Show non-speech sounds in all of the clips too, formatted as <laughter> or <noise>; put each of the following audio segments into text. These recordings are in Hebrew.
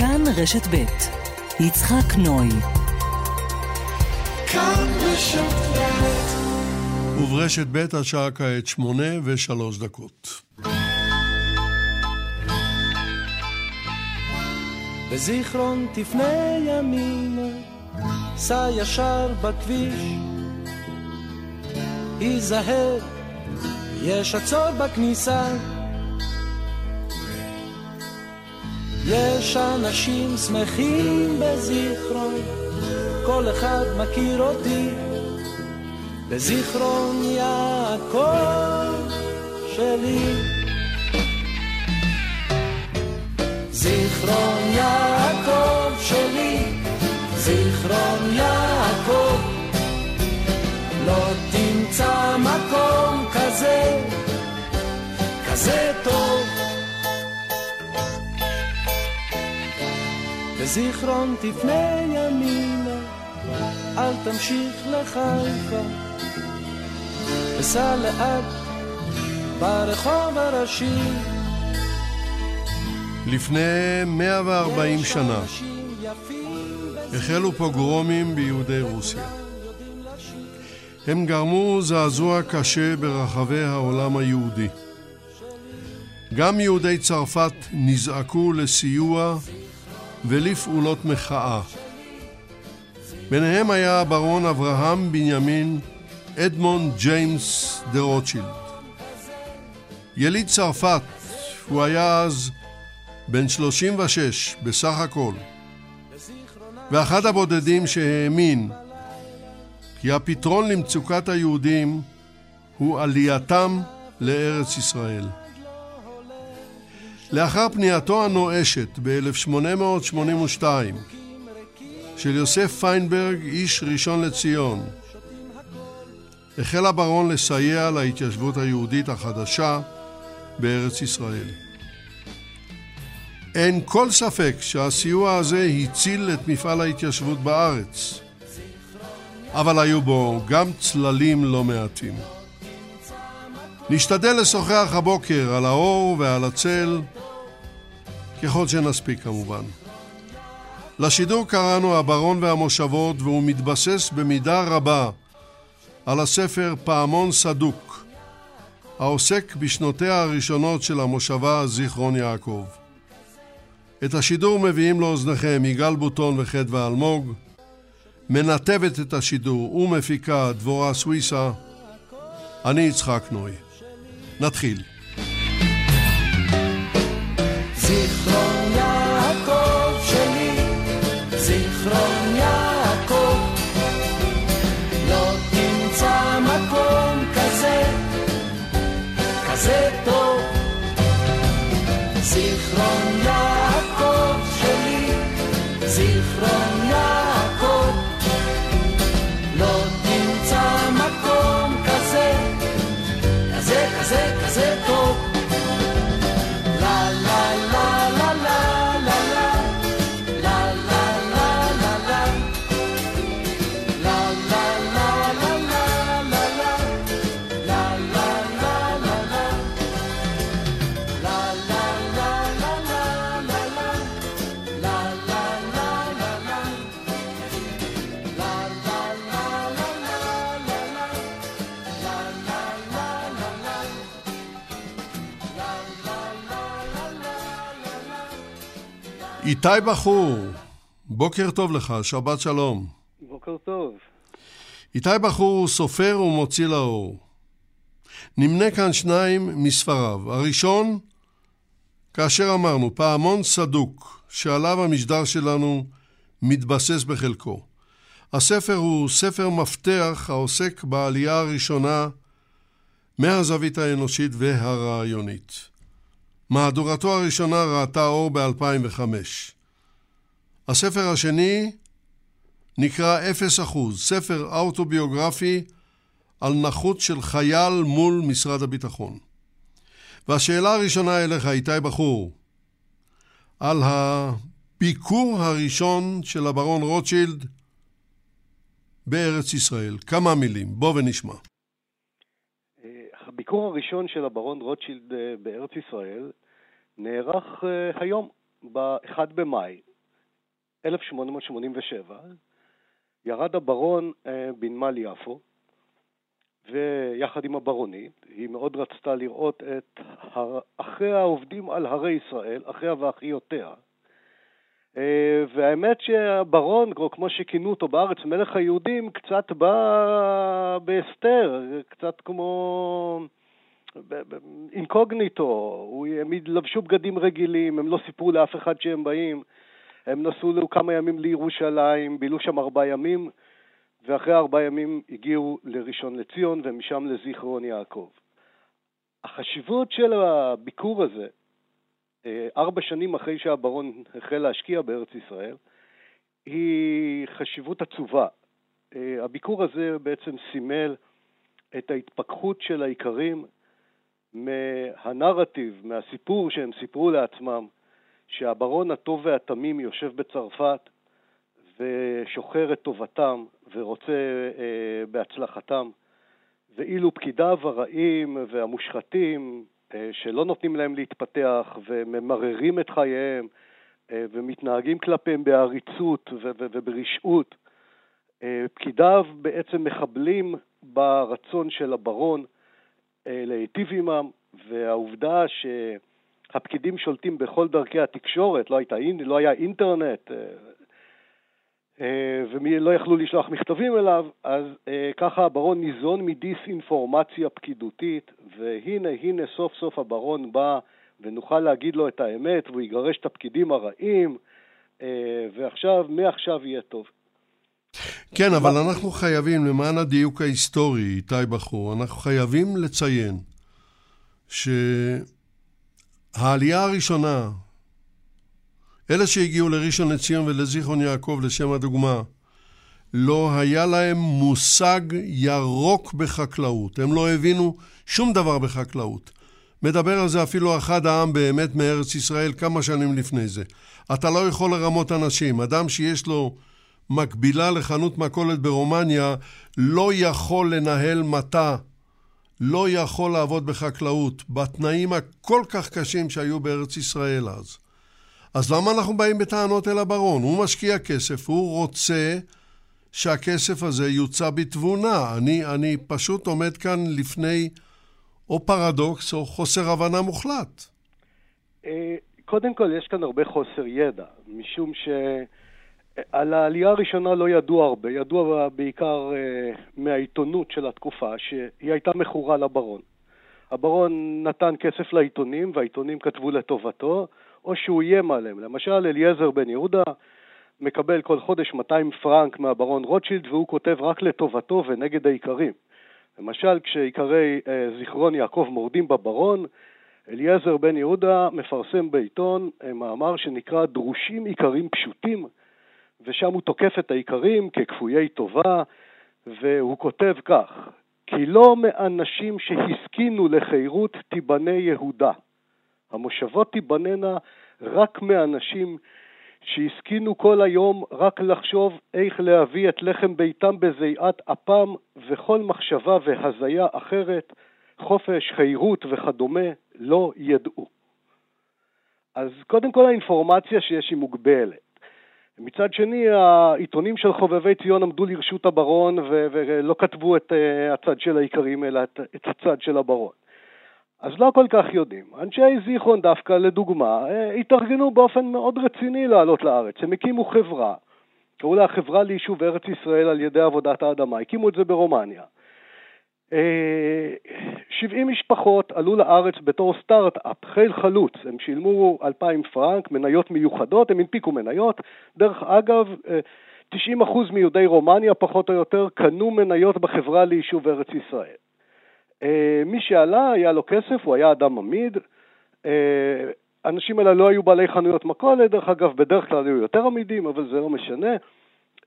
כאן רשת ב' יצחק נוי כאן רשת וברשת ב' השעה כעת שמונה ושלוש דקות. בזיכרון תפנה ימינה, סע ישר בכביש. היזהר, יש עצור בכניסה. יש אנשים שמחים בזיכרון, כל אחד מכיר אותי. בזיכרון יעקב שלי. זיכרון יעקב שלי, זיכרון יעקב, לא תמצא מקום כזה, כזה טוב. בזיכרון תפנה ימינה, אל תמשיך לחיפה, וסע לאט ברחוב הראשי. לפני 140 שנה החלו פוגרומים ביהודי רוסיה. הם גרמו זעזוע קשה ברחבי העולם היהודי. גם יהודי צרפת נזעקו לסיוע ולפעולות מחאה. ביניהם היה הברון אברהם בנימין אדמונד ג'יימס דה רוטשילד. יליד צרפת, הוא היה אז בן 36 בסך הכל, ואחד הבודדים שהאמין כי הפתרון למצוקת היהודים הוא עלייתם לארץ ישראל. לאחר פנייתו הנואשת ב-1882 של יוסף פיינברג, איש ראשון לציון, החל הברון לסייע להתיישבות היהודית החדשה בארץ ישראל. אין כל ספק שהסיוע הזה הציל את מפעל ההתיישבות בארץ, אבל היו בו גם צללים לא מעטים. נשתדל לשוחח הבוקר על האור ועל הצל, ככל שנספיק כמובן. לשידור קראנו הברון והמושבות והוא מתבסס במידה רבה על הספר פעמון סדוק, העוסק בשנותיה הראשונות של המושבה זיכרון יעקב. את השידור מביאים לאוזניכם יגאל בוטון וחדווה אלמוג, מנתבת את השידור ומפיקה דבורה סוויסה, אני יצחק נוי. נתחיל. זיכרון איתי בחור, בוקר טוב לך, שבת שלום. בוקר טוב. איתי בחור הוא סופר ומוציא לאור. נמנה כאן שניים מספריו. הראשון, כאשר אמרנו, פעמון סדוק, שעליו המשדר שלנו מתבסס בחלקו. הספר הוא ספר מפתח העוסק בעלייה הראשונה מהזווית האנושית והרעיונית. מהדורתו הראשונה ראתה אור ב-2005. הספר השני נקרא אפס אחוז, ספר אוטוביוגרפי על נכות של חייל מול משרד הביטחון. והשאלה הראשונה אליך, איתי בחור, על הביקור הראשון של הברון רוטשילד בארץ ישראל. כמה מילים, בוא ונשמע. הביקור הראשון של הברון רוטשילד אה, בארץ ישראל נערך אה, היום, ב-1 במאי, 1887, ירד הברון אה, בנמל יפו, ויחד עם הברונית, היא מאוד רצתה לראות את אחיה העובדים על הרי ישראל, אחיה ואחיותיה. אה, והאמת שהברון, כמו שכינו אותו בארץ, מלך היהודים, קצת בא בהסתר, קצת כמו אינקוגניטו, הם לבשו בגדים רגילים, הם לא סיפרו לאף אחד שהם באים, הם נסעו לו כמה ימים לירושלים, בילו שם ארבעה ימים, ואחרי ארבעה ימים הגיעו לראשון לציון ומשם לזיכרון יעקב. החשיבות של הביקור הזה, ארבע שנים אחרי שהברון החל להשקיע בארץ ישראל, היא חשיבות עצובה. אה, הביקור הזה בעצם סימל את ההתפכחות של האיכרים מהנרטיב, מהסיפור שהם סיפרו לעצמם, שהברון הטוב והתמים יושב בצרפת ושוחר את טובתם ורוצה אה, בהצלחתם, ואילו פקידיו הרעים והמושחתים, אה, שלא נותנים להם להתפתח וממררים את חייהם אה, ומתנהגים כלפיהם בעריצות וברשעות, אה, פקידיו בעצם מחבלים ברצון של הברון אה, להיטיב עמם, והעובדה שהפקידים שולטים בכל דרכי התקשורת, לא, הייתה, לא היה אינטרנט, אה, אה, ולא יכלו לשלוח מכתבים אליו, אז ככה הברון ניזון מדיסאינפורמציה פקידותית, והנה, הנה סוף סוף הברון בא ונוכל להגיד לו את האמת, והוא יגרש את הפקידים הרעים, ועכשיו, מעכשיו יהיה טוב. כן, אבל אנחנו חייבים, למען הדיוק ההיסטורי, איתי בחור, אנחנו חייבים לציין שהעלייה הראשונה, אלה שהגיעו לראשון לציון ולזיכרון יעקב לשם הדוגמה, לא היה להם מושג ירוק בחקלאות. הם לא הבינו שום דבר בחקלאות. מדבר על זה אפילו אחד העם באמת מארץ ישראל כמה שנים לפני זה. אתה לא יכול לרמות אנשים. אדם שיש לו מקבילה לחנות מכולת ברומניה, לא יכול לנהל מטע, לא יכול לעבוד בחקלאות, בתנאים הכל כך קשים שהיו בארץ ישראל אז. אז למה אנחנו באים בטענות אל הברון? הוא משקיע כסף, הוא רוצה שהכסף הזה יוצא בתבונה. אני, אני פשוט עומד כאן לפני או פרדוקס או חוסר הבנה מוחלט. אה, קודם כל, יש כאן הרבה חוסר ידע, משום ש... על העלייה הראשונה לא ידעו הרבה, ידוע בעיקר uh, מהעיתונות של התקופה, שהיא הייתה מכורה לברון. הברון נתן כסף לעיתונים, והעיתונים כתבו לטובתו, או שהוא איים עליהם. למשל, אליעזר בן יהודה מקבל כל חודש 200 פרנק מהברון רוטשילד, והוא כותב רק לטובתו ונגד האיכרים. למשל, כשאיכרי uh, זיכרון יעקב מורדים בברון, אליעזר בן יהודה מפרסם בעיתון uh, מאמר שנקרא דרושים איכרים פשוטים, ושם הוא תוקף את האיכרים ככפויי טובה, והוא כותב כך: כי לא מאנשים שהסכינו לחירות תיבנה יהודה. המושבות תיבננה רק מאנשים שהסכינו כל היום רק לחשוב איך להביא את לחם ביתם בזיעת אפם, וכל מחשבה והזיה אחרת, חופש, חירות וכדומה, לא ידעו. אז קודם כל האינפורמציה שיש היא מוגבלת. מצד שני, העיתונים של חובבי ציון עמדו לרשות הברון ו- ולא כתבו את uh, הצד של האיכרים, אלא את, את הצד של הברון. אז לא כל כך יודעים. אנשי זיכרון דווקא, לדוגמה, uh, התארגנו באופן מאוד רציני לעלות לארץ. הם הקימו חברה, קראו לה החברה ליישוב ארץ ישראל על ידי עבודת האדמה, הקימו את זה ברומניה. 70 משפחות עלו לארץ בתור סטארט-אפ, חיל חלוץ, הם שילמו 2,000 פרנק, מניות מיוחדות, הם הנפיקו מניות. דרך אגב, 90% מיהודי רומניה, פחות או יותר, קנו מניות בחברה ליישוב ארץ ישראל. מי שעלה, היה לו כסף, הוא היה אדם עמיד. האנשים האלה לא היו בעלי חנויות מכולת, דרך אגב, בדרך כלל היו יותר עמידים, אבל זה לא משנה.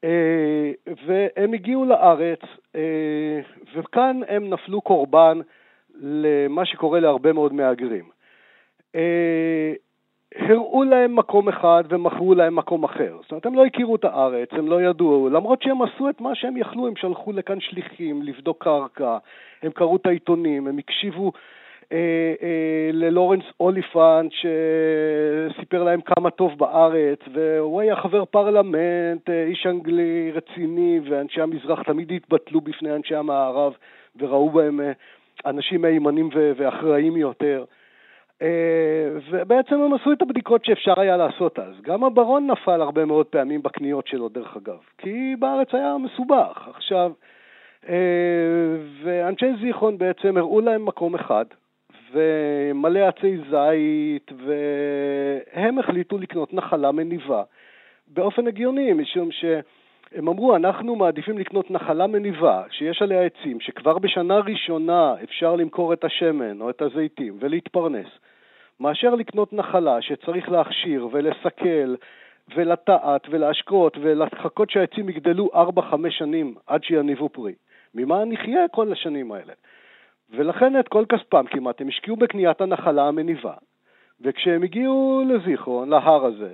אה, והם הגיעו לארץ, אה, וכאן הם נפלו קורבן למה שקורה להרבה מאוד מהגרים. אה, הראו להם מקום אחד ומכרו להם מקום אחר. זאת אומרת, הם לא הכירו את הארץ, הם לא ידעו, למרות שהם עשו את מה שהם יכלו, הם שלחו לכאן שליחים לבדוק קרקע, הם קראו את העיתונים, הם הקשיבו אה, אה, ללורנס אוליפנט שסיפר להם כמה טוב בארץ, והוא היה חבר פרלמנט, אה, איש אנגלי רציני, ואנשי המזרח תמיד התבטלו בפני אנשי המערב וראו בהם אנשים מהימנים ואחראים יותר. ובעצם הם עשו את הבדיקות שאפשר היה לעשות אז. גם הברון נפל הרבה מאוד פעמים בקניות שלו, דרך אגב, כי בארץ היה מסובך. עכשיו, ואנשי זיכרון בעצם הראו להם מקום אחד, ומלא עצי זית, והם החליטו לקנות נחלה מניבה באופן הגיוני, משום שהם אמרו, אנחנו מעדיפים לקנות נחלה מניבה, שיש עליה עצים, שכבר בשנה ראשונה אפשר למכור את השמן או את הזיתים ולהתפרנס, מאשר לקנות נחלה שצריך להכשיר ולסכל ולטעת ולהשקות ולחכות שהעצים יגדלו 4-5 שנים עד שיניבו פרי. ממה נחיה כל השנים האלה? ולכן את כל כספם כמעט הם השקיעו בקניית הנחלה המניבה. וכשהם הגיעו לזיכרון, להר הזה,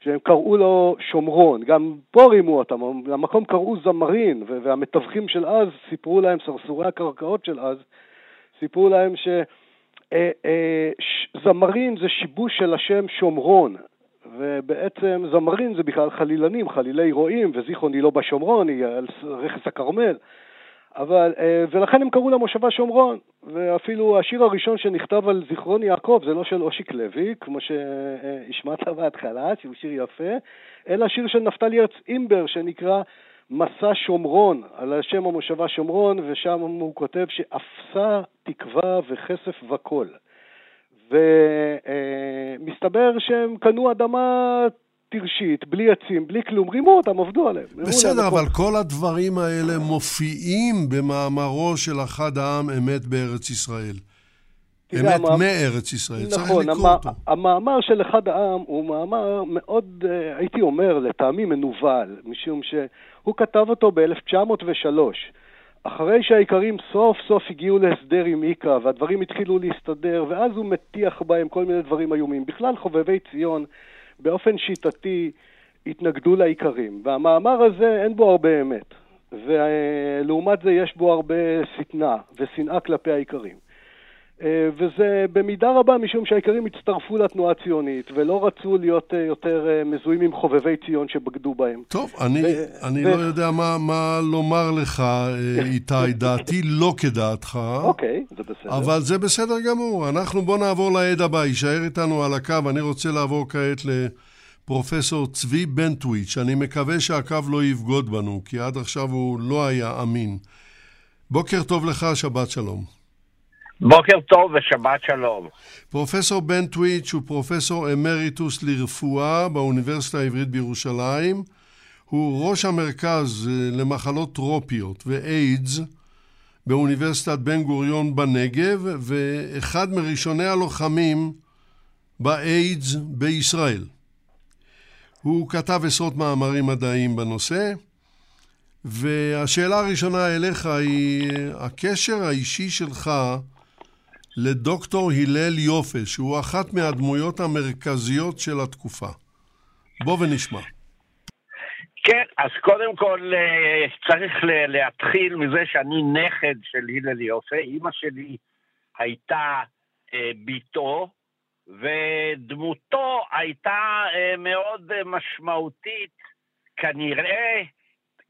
שהם קראו לו שומרון, גם פה רימו אותם, למקום קראו זמרין, והמתווכים של אז סיפרו להם, סרסורי הקרקעות של אז, סיפרו להם שזמרין אה, אה, זה שיבוש של השם שומרון, ובעצם זמרין זה בכלל חלילנים, חלילי רועים, וזיכרון היא לא בשומרון, היא על רכס הכרמל. אבל, אה, ולכן הם קראו למושבה שומרון, ואפילו השיר הראשון שנכתב על זיכרון יעקב זה לא של אושיק לוי, כמו שהשמעת בהתחלה, שהוא שיר יפה, אלא שיר של נפתלי ארץ אימבר שנקרא מסע שומרון, על השם המושבה שומרון, ושם הוא כותב שאפסה תקווה וכסף וקול. ומסתבר שהם קנו אדמה טירשית, בלי עצים, בלי כלום, רימו אותם, עבדו עליהם. בסדר, אבל כל הדברים האלה מופיעים במאמרו של אחד העם אמת בארץ ישראל. אמת מארץ ישראל, נכון, צריך לקרוא אותו. המאמר של אחד העם הוא מאמר מאוד, אה, הייתי אומר, לטעמי מנוול, משום שהוא כתב אותו ב-1903. אחרי שהאיכרים סוף סוף הגיעו להסדר עם איקה והדברים התחילו להסתדר ואז הוא מטיח בהם כל מיני דברים איומים. בכלל חובבי ציון באופן שיטתי התנגדו לעיקרים, והמאמר הזה אין בו הרבה אמת, ולעומת זה יש בו הרבה שטנה ושנאה כלפי העיקרים. אה, וזה במידה רבה משום שהעיקרים הצטרפו לתנועה הציונית ולא רצו להיות אה, יותר אה, מזוהים עם חובבי ציון שבגדו בהם. טוב, אני, ו- אני ו- לא יודע מה, מה לומר לך, <laughs> איתי. דעתי לא כדעתך. אוקיי, זה בסדר. אבל זה בסדר גמור. אנחנו בוא נעבור לעד הבא, יישאר איתנו על הקו. אני רוצה לעבור כעת לפרופסור צבי בנטוויץ'. אני מקווה שהקו לא יבגוד בנו, כי עד עכשיו הוא לא היה אמין. בוקר טוב לך, שבת שלום. בוקר טוב ושבת שלום. פרופסור בן טוויץ' הוא פרופסור אמריטוס לרפואה באוניברסיטה העברית בירושלים. הוא ראש המרכז אה, למחלות טרופיות ואיידס באוניברסיטת בן גוריון בנגב, ואחד מראשוני הלוחמים באיידס בישראל. הוא כתב עשרות מאמרים מדעיים בנושא, והשאלה הראשונה אליך היא הקשר האישי שלך לדוקטור הלל יופה, שהוא אחת מהדמויות המרכזיות של התקופה. בוא ונשמע. כן, אז קודם כל אה, צריך להתחיל מזה שאני נכד של הלל יופה. אימא שלי הייתה אה, בתו, ודמותו הייתה אה, מאוד משמעותית, כנראה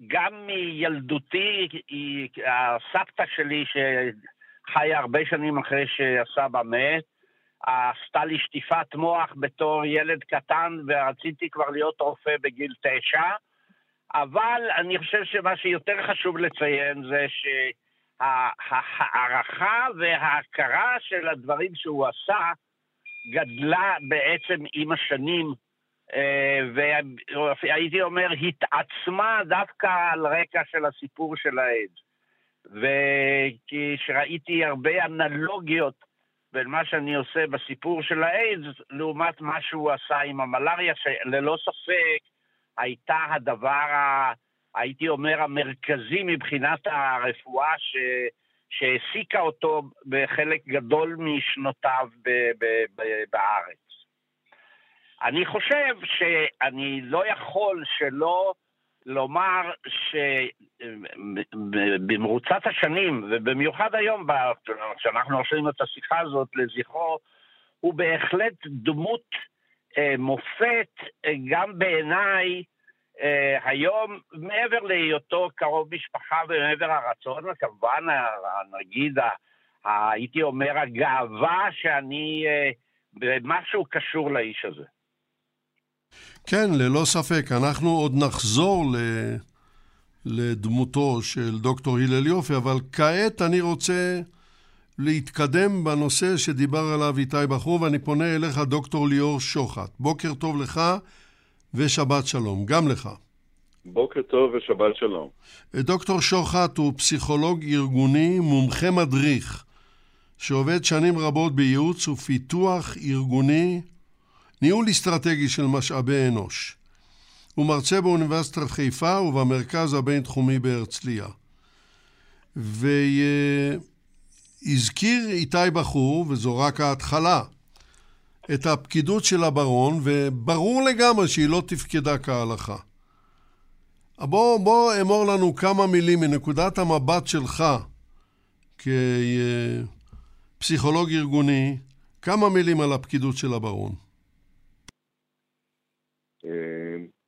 גם מילדותי, הסבתא שלי, חיה הרבה שנים אחרי שהסבא מת, עשתה לי שטיפת מוח בתור ילד קטן ורציתי כבר להיות רופא בגיל תשע, אבל אני חושב שמה שיותר חשוב לציין זה שההערכה וההכרה של הדברים שהוא עשה גדלה בעצם עם השנים, אה, והייתי אומר התעצמה דווקא על רקע של הסיפור של האיידס. וכשראיתי הרבה אנלוגיות בין מה שאני עושה בסיפור של האיידס, לעומת מה שהוא עשה עם המלאריה, שללא ספק הייתה הדבר, ה, הייתי אומר, המרכזי מבחינת הרפואה ש, שהעסיקה אותו בחלק גדול משנותיו ב, ב, ב, בארץ. אני חושב שאני לא יכול שלא לומר שבמרוצת השנים, ובמיוחד היום, כשאנחנו עושים את השיחה הזאת לזכרו, הוא בהחלט דמות אה, מופת, אה, גם בעיניי, אה, היום, מעבר להיותו קרוב משפחה ומעבר הרצון, וכמובן, נגיד, הייתי אומר, הגאווה שאני במשהו קשור לאיש הזה. כן, ללא ספק. אנחנו עוד נחזור ל... לדמותו של דוקטור הלל יופי, אבל כעת אני רוצה להתקדם בנושא שדיבר עליו איתי בחור, ואני פונה אליך, דוקטור ליאור שוחט. בוקר טוב לך ושבת שלום. גם לך. בוקר טוב ושבת שלום. דוקטור שוחט הוא פסיכולוג ארגוני, מומחה מדריך, שעובד שנים רבות בייעוץ ופיתוח ארגוני, ניהול אסטרטגי של משאבי אנוש. הוא מרצה באוניברסיטת חיפה ובמרכז הבינתחומי בהרצליה. והזכיר איתי בחור, וזו רק ההתחלה, את הפקידות של הברון, וברור לגמרי שהיא לא תפקדה כהלכה. בוא, בוא אמור לנו כמה מילים מנקודת המבט שלך כפסיכולוג ארגוני, כמה מילים על הפקידות של הברון.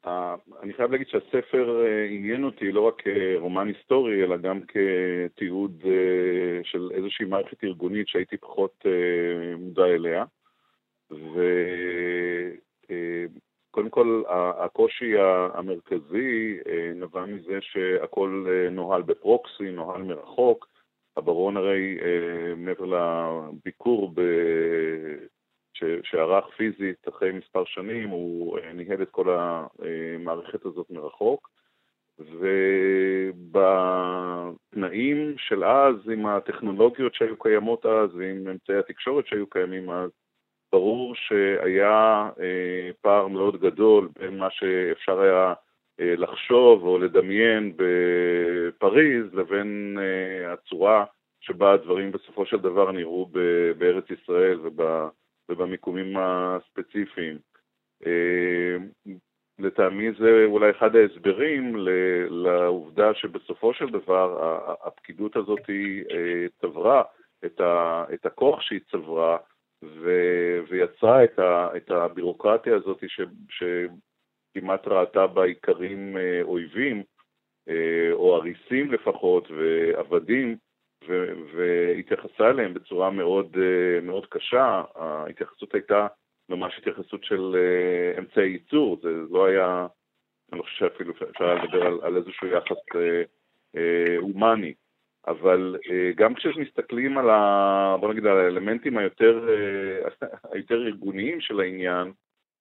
אה, אני חייב להגיד שהספר אה, עניין אותי לא רק כרומן היסטורי, אלא גם כתיעוד אה, של איזושהי מערכת ארגונית שהייתי פחות מודע אליה. וקודם כל, הקושי המרכזי נבע מזה שהכל נוהל בפרוקסי, נוהל מרחוק. הברון הרי, מעבר לביקור שערך פיזית אחרי מספר שנים, הוא אה, ניהל את כל המערכת הזאת מרחוק. ובתנאים של אז, עם הטכנולוגיות שהיו קיימות אז ועם אמצעי התקשורת שהיו קיימים אז, ברור שהיה אה, פער מאוד גדול בין מה שאפשר היה אה, לחשוב או לדמיין בפריז לבין הצורה שבה הדברים בסופו של דבר נראו בארץ ישראל וב... ובמיקומים הספציפיים. אה, לטעמי זה אולי אחד ההסברים לעובדה שבסופו של דבר הפקידות הזאת אה, צברה את הכוח שהיא צברה ויצרה את הבירוקרטיה הזאת שכמעט ראתה בה עיקרים אה, אויבים, או אריסים לפחות, ועבדים, והתייחסה אליהם בצורה מאוד, אה, מאוד קשה. ההתייחסות הייתה ממש התייחסות של אה, אמצעי ייצור, זה לא היה, אני לא חושב שאפילו אפשר לדבר על, על איזשהו יחס אה, אה, הומני. אבל אה, גם כשמסתכלים על, ה, בוא נגיד, על האלמנטים היותר, אה, היותר ארגוניים של העניין,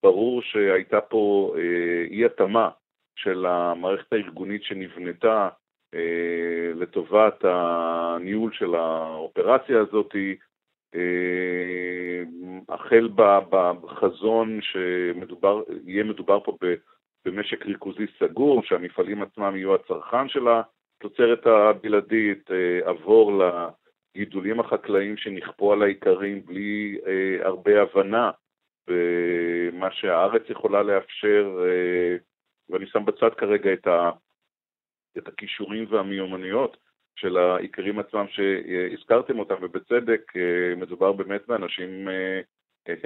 ברור שהייתה פה אה, אי התאמה של המערכת הארגונית שנבנתה לטובת הניהול של האופרציה הזאת, אה, החל בחזון שיהיה מדובר פה במשק ריכוזי סגור, שהמפעלים עצמם יהיו הצרכן של התוצרת הבלעדית, אה, עבור לגידולים החקלאיים שנכפו על האיכרים בלי הרבה הבנה במה שהארץ יכולה לאפשר, ואני שם בצד כרגע את ה... את הכישורים והמיומנויות של העיקרים עצמם שהזכרתם אותם, ובצדק אה, מדובר באמת באנשים אה,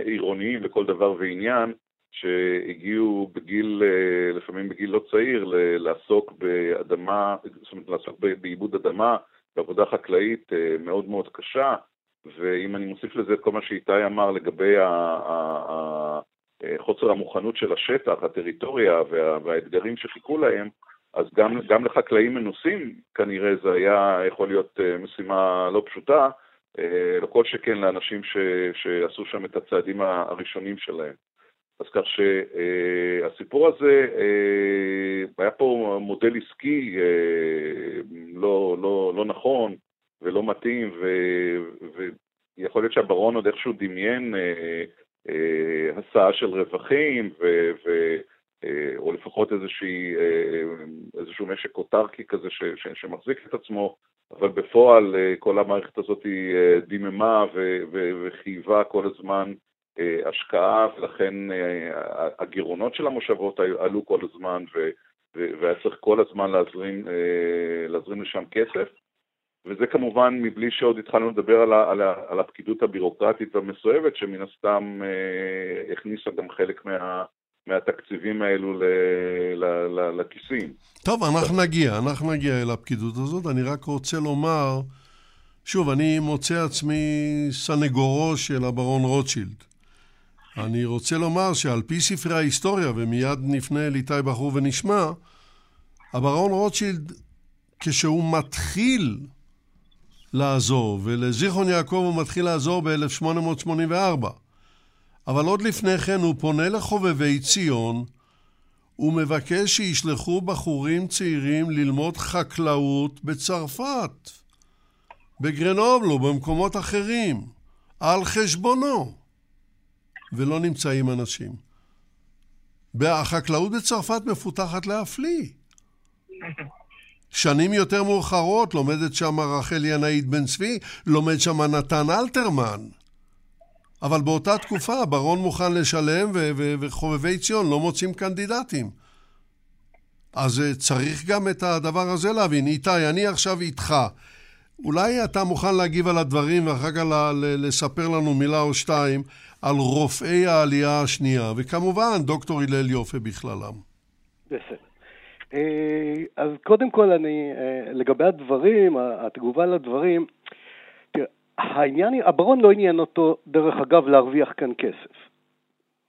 עירוניים לכל דבר ועניין, שהגיעו בגיל, אה, לפעמים בגיל לא צעיר, לעסוק באדמה, זאת אומרת לעסוק בעיבוד אדמה, בעבודה חקלאית מאוד מאוד קשה, ואם אני מוסיף לזה את כל מה שאיתי אמר לגבי חוסר המוכנות של השטח, הטריטוריה והאתגרים שחיכו להם, אז גם, גם לחקלאים מנוסים כנראה זה היה יכול להיות אה, משימה לא פשוטה, אה, לא כל שכן לאנשים ש, שעשו שם את הצעדים הראשונים שלהם. אז כך שהסיפור אה, הזה, היה פה מודל עסקי לא, לא, לא נכון ולא מתאים, ו, ויכול להיות שהברון עוד איכשהו דמיין הסעה של רווחים, ו, ו, או לפחות איזושהי, אה, איזשהו משק אוטרקי כזה ש, ש, שמחזיק את עצמו, אבל בפועל אה, כל המערכת הזאת דיממה ו, ו, וחייבה כל הזמן השקעה, ולכן הגירעונות של המושבות עלו כל הזמן, ו, והיה צריך כל הזמן להזרים, להזרים לשם כסף. וזה כמובן מבלי שעוד התחלנו לדבר על, ה, על, ה, על הפקידות הבירוקרטית והמסואבת, שמן הסתם אה, הכניסה גם חלק מה, מהתקציבים האלו ל, ל, ל, לכיסים. טוב, אנחנו נגיע, אנחנו נגיע אל הפקידות הזאת. אני רק רוצה לומר, שוב, אני מוצא עצמי סנגורו של הברון רוטשילד. אני רוצה לומר שעל פי ספרי ההיסטוריה, ומיד נפנה אל איתי בחור ונשמע, הברון רוטשילד, כשהוא מתחיל לעזור, ולזיכרון יעקב הוא מתחיל לעזור ב-1884. אבל עוד לפני כן הוא פונה לחובבי ציון ומבקש שישלחו בחורים צעירים ללמוד חקלאות בצרפת, בגרנובלו, במקומות אחרים, על חשבונו, ולא נמצאים אנשים. החקלאות בצרפת מפותחת להפליא. שנים יותר מאוחרות לומדת שם רחל ינאית בן צבי, לומד שם נתן אלתרמן. אבל באותה תקופה הברון מוכן לשלם ו- ו- וחובבי ציון לא מוצאים קנדידטים. אז אה, צריך גם את הדבר הזה להבין. איתי, אני עכשיו איתך. אולי אתה מוכן להגיב על הדברים ואחר כך לספר לנו מילה או שתיים על רופאי העלייה השנייה, וכמובן דוקטור הלל יופה בכללם. בסדר. אה, אז קודם כל, אני, אה, לגבי הדברים, התגובה לדברים, העניין, הברון לא עניין אותו, דרך אגב, להרוויח כאן כסף.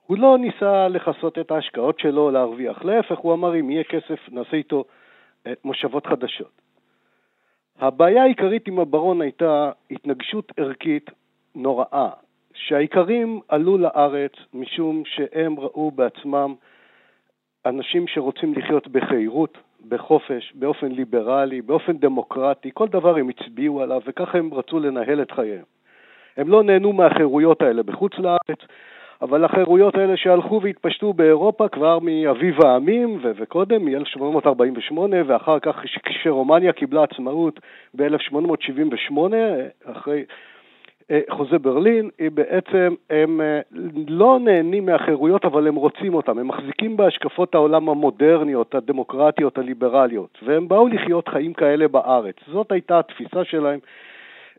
הוא לא ניסה לכסות את ההשקעות שלו, להרוויח. להפך, הוא אמר, אם יהיה כסף, נעשה איתו אה, מושבות חדשות. הבעיה העיקרית עם הברון הייתה התנגשות ערכית נוראה, שהאיכרים עלו לארץ משום שהם ראו בעצמם אנשים שרוצים לחיות בחירות, בחופש, באופן ליברלי, באופן דמוקרטי, כל דבר הם הצביעו עליו וככה הם רצו לנהל את חייהם. הם לא נהנו מהחירויות האלה בחוץ לארץ, אבל החירויות האלה שהלכו והתפשטו באירופה כבר מאביב העמים ו- וקודם, מ-1848, ואחר כך כשרומניה קיבלה עצמאות ב-1878, אחרי חוזה ברלין, היא בעצם, הם אה, לא נהנים מהחירויות, אבל הם רוצים אותם. הם מחזיקים בהשקפות העולם המודרניות, הדמוקרטיות, הליברליות, והם באו לחיות חיים כאלה בארץ. זאת הייתה התפיסה שלהם,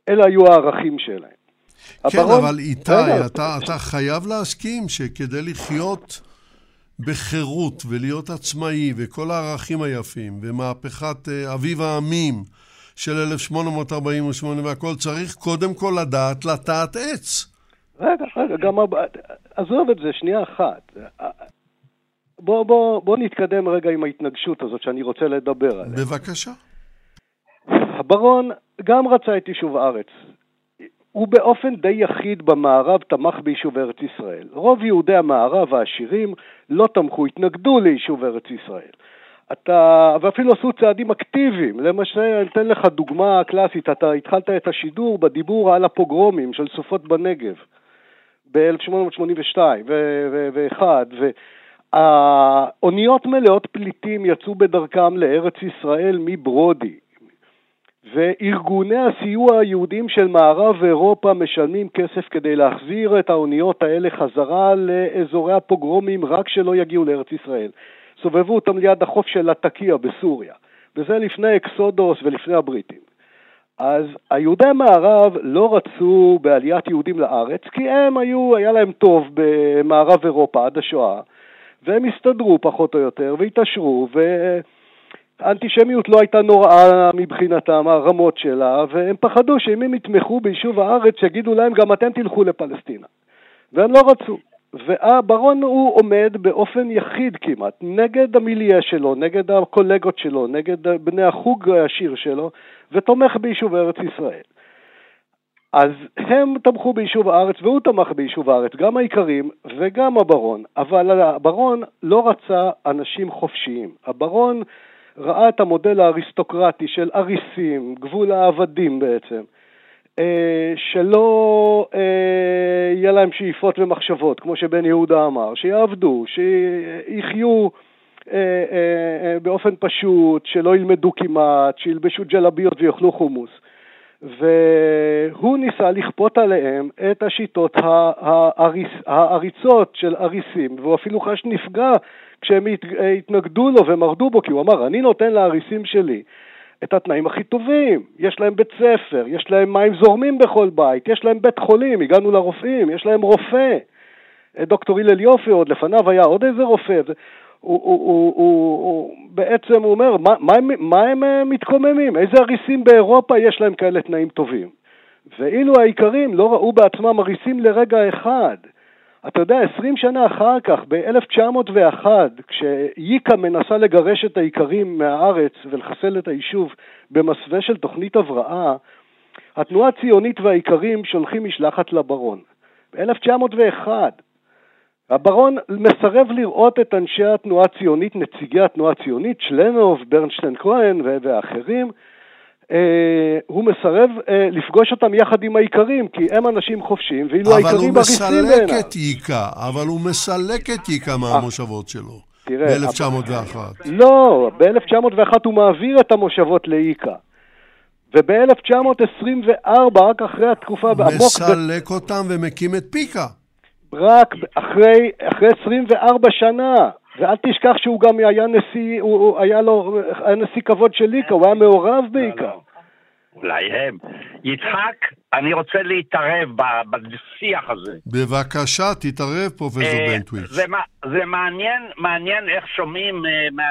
אלה היו הערכים שלהם. כן, הברון... אבל איתי, אתה, אתה חייב להסכים שכדי לחיות בחירות ולהיות עצמאי וכל הערכים היפים ומהפכת אה, אביב העמים, של 1848 והכל, צריך קודם כל לדעת לטעת עץ. רגע, רגע, גם... עזוב את זה, שנייה אחת. בוא, בוא, בוא נתקדם רגע עם ההתנגשות הזאת שאני רוצה לדבר עליה. בבקשה. הברון גם רצה את יישוב הארץ. הוא באופן די יחיד במערב תמך ביישוב ארץ ישראל. רוב יהודי המערב העשירים לא תמכו, התנגדו ליישוב ארץ ישראל. אתה, ואפילו עשו צעדים אקטיביים, למשל, אני אתן לך דוגמה קלאסית, אתה התחלת את השידור בדיבור על הפוגרומים של סופות בנגב ב-1882 ו-1, והאוניות מלאות פליטים יצאו בדרכם לארץ ישראל מברודי, וארגוני הסיוע היהודים של מערב אירופה משלמים כסף כדי להחזיר את האוניות האלה חזרה לאזורי הפוגרומים רק שלא יגיעו לארץ ישראל. סובבו אותם ליד החוף של לטקיה בסוריה, וזה לפני אקסודוס ולפני הבריטים. אז היהודי המערב לא רצו בעליית יהודים לארץ, כי הם היו, היה להם טוב במערב אירופה עד השואה, והם הסתדרו פחות או יותר, והתעשרו, והאנטישמיות לא הייתה נוראה מבחינתם, הרמות שלה, והם פחדו שאם הם יתמכו ביישוב הארץ, שיגידו להם גם אתם תלכו לפלסטינה. והם לא רצו. והברון הוא עומד באופן יחיד כמעט נגד המיליה שלו, נגד הקולגות שלו, נגד בני החוג העשיר שלו, ותומך ביישוב ארץ ישראל. אז הם תמכו ביישוב הארץ והוא תמך ביישוב הארץ, גם האיכרים וגם הברון, אבל הברון לא רצה אנשים חופשיים. הברון ראה את המודל האריסטוקרטי של אריסים, גבול העבדים בעצם, שלא אה, יהיה להם שאיפות ומחשבות, כמו שבן יהודה אמר, שיעבדו, שיחיו אה, באופן פשוט, שלא ילמדו כמעט, שילבשו ג'לביות ויאכלו חומוס. והוא ניסה לכפות עליהם את השיטות העריצ... העריצות של אריסים, והוא אפילו חש נפגע כשהם התנגדו לו ומרדו בו, כי הוא אמר, אני נותן לאריסים שלי את התנאים הכי טובים, יש להם בית ספר, יש להם מים זורמים בכל בית, יש להם בית חולים, הגענו לרופאים, יש להם רופא. דוקטור הלל יופי עוד לפניו היה עוד איזה רופא. הוא, הוא, הוא, הוא, הוא בעצם אומר, מה, מה, הם, מה הם אה, מתקוממים? איזה אריסים באירופה יש להם כאלה תנאים טובים? ואילו האיכרים לא ראו בעצמם אריסים לרגע אחד. אתה יודע, עשרים שנה אחר כך, ב-1901, כשיקה מנסה לגרש את האיכרים מהארץ ולחסל את היישוב במסווה של תוכנית הבראה, התנועה הציונית והאיכרים שולחים משלחת לברון. ב-1901, הברון מסרב לראות את אנשי התנועה הציונית, נציגי התנועה הציונית, שלנוב, ברנשטיין כהן ואחרים, הוא מסרב אה, לפגוש אותם יחד עם האיכרים, כי הם אנשים חופשיים, ואילו האיכרים אריסים בעיניו. אבל הוא מסלק את ייקה, אבל הוא מסלק את ייקה מהמושבות שלו. ב-1901. לא, ב-1901 הוא מעביר את המושבות לאיקה. וב-1924, רק אחרי התקופה... מסלק אותם ומקים את פיקה. רק אחרי, אחרי 24 שנה. ואל תשכח שהוא גם היה נשיא, הוא, הוא היה לו, היה נשיא כבוד של ליקה, הוא היה מעורב בעיקר. אולי הם. יצחק, אני רוצה להתערב בשיח הזה. בבקשה, תתערב, פרופסור אה, בנטוויץ'. זה, זה מעניין, מעניין איך שומעים, אה,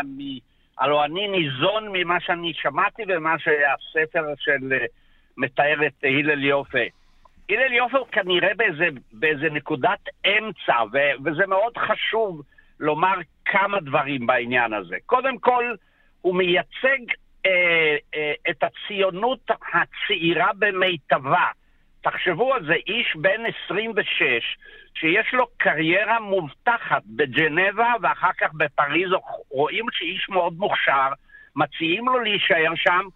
הלוא אני ניזון ממה שאני שמעתי ומה שהספר של אה, מתאר את הלל יופה. הלל יופה הוא כנראה באיזה, באיזה נקודת אמצע, ו, וזה מאוד חשוב לומר כמה דברים בעניין הזה. קודם כל, הוא מייצג את הציונות הצעירה במיטבה. תחשבו על זה, איש בן 26, שיש לו קריירה מובטחת בג'נבה ואחר כך בפריז, רואים שאיש מאוד מוכשר, מציעים לו להישאר שם,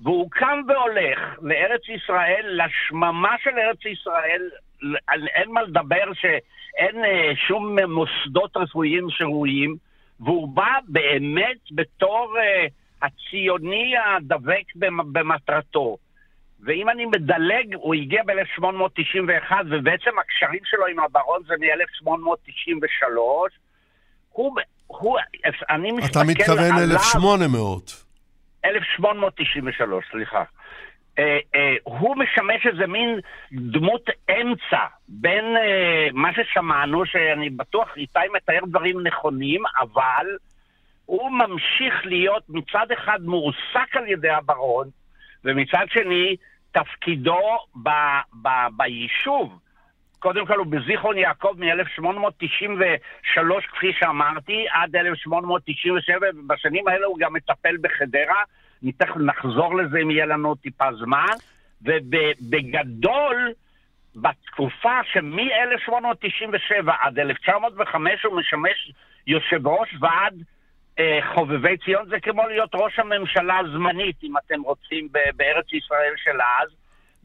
והוא קם והולך לארץ ישראל, לשממה של ארץ ישראל, אין מה לדבר שאין אה, שום מוסדות רפואיים שראויים, והוא בא באמת בתור אה, הציוני הדבק במטרתו. ואם אני מדלג, הוא הגיע ב-1891, ובעצם הקשרים שלו עם הברון זה מ-1893. הוא, הוא, אני מסתכל עליו... אתה מתכוון 1800. 1893, סליחה. אה, אה, הוא משמש איזה מין דמות אמצע בין אה, מה ששמענו, שאני בטוח איתי מתאר דברים נכונים, אבל הוא ממשיך להיות מצד אחד מועסק על ידי הברון, ומצד שני תפקידו ב, ב, ביישוב, קודם כל הוא בזיכרון יעקב מ-1893, כפי שאמרתי, עד 1897, ובשנים האלה הוא גם מטפל בחדרה. תכף נחזור לזה אם יהיה לנו טיפה זמן. ובגדול, בתקופה שמ-1897 עד 1905 הוא משמש יושב ראש ועד חובבי ציון, זה כמו להיות ראש הממשלה הזמנית, אם אתם רוצים, בארץ ישראל של אז,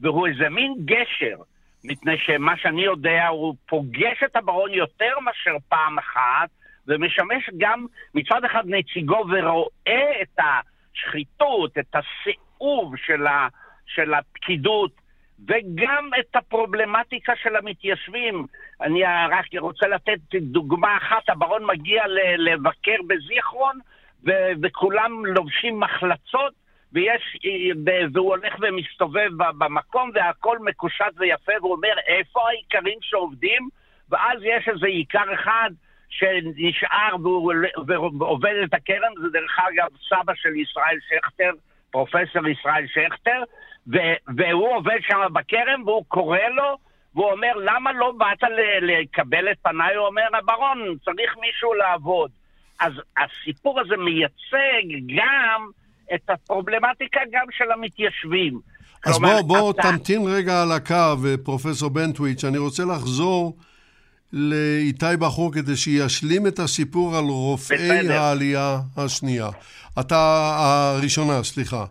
והוא איזה מין גשר. מפני שמה שאני יודע, הוא פוגש את הברון יותר מאשר פעם אחת, ומשמש גם מצד אחד נציגו ורואה את השחיתות, את הסיאוב של, ה, של הפקידות, וגם את הפרובלמטיקה של המתיישבים. אני רק רוצה לתת דוגמה אחת, הברון מגיע לבקר בזיכרון, וכולם לובשים מחלצות, ויש, והוא הולך ומסתובב במקום והכל מקושט ויפה, והוא אומר, איפה האיכרים שעובדים? ואז יש איזה איכר אחד שנשאר ועובד את הקרן, זה דרך אגב סבא של ישראל שכטר, פרופסור ישראל שכטר, והוא עובד שם בכרם והוא קורא לו, והוא אומר, למה לא באת לקבל את פניי? הוא אומר, הברון, צריך מישהו לעבוד. אז הסיפור הזה מייצג גם את הפרובלמטיקה גם של המתיישבים. אז כלומר, בוא, בוא אתה... תמתין רגע על הקו, פרופסור בנטוויץ', אני רוצה לחזור לאיתי בחור כדי שישלים את הסיפור על רופאי בסדר. העלייה השנייה. אתה, הראשונה, סליחה.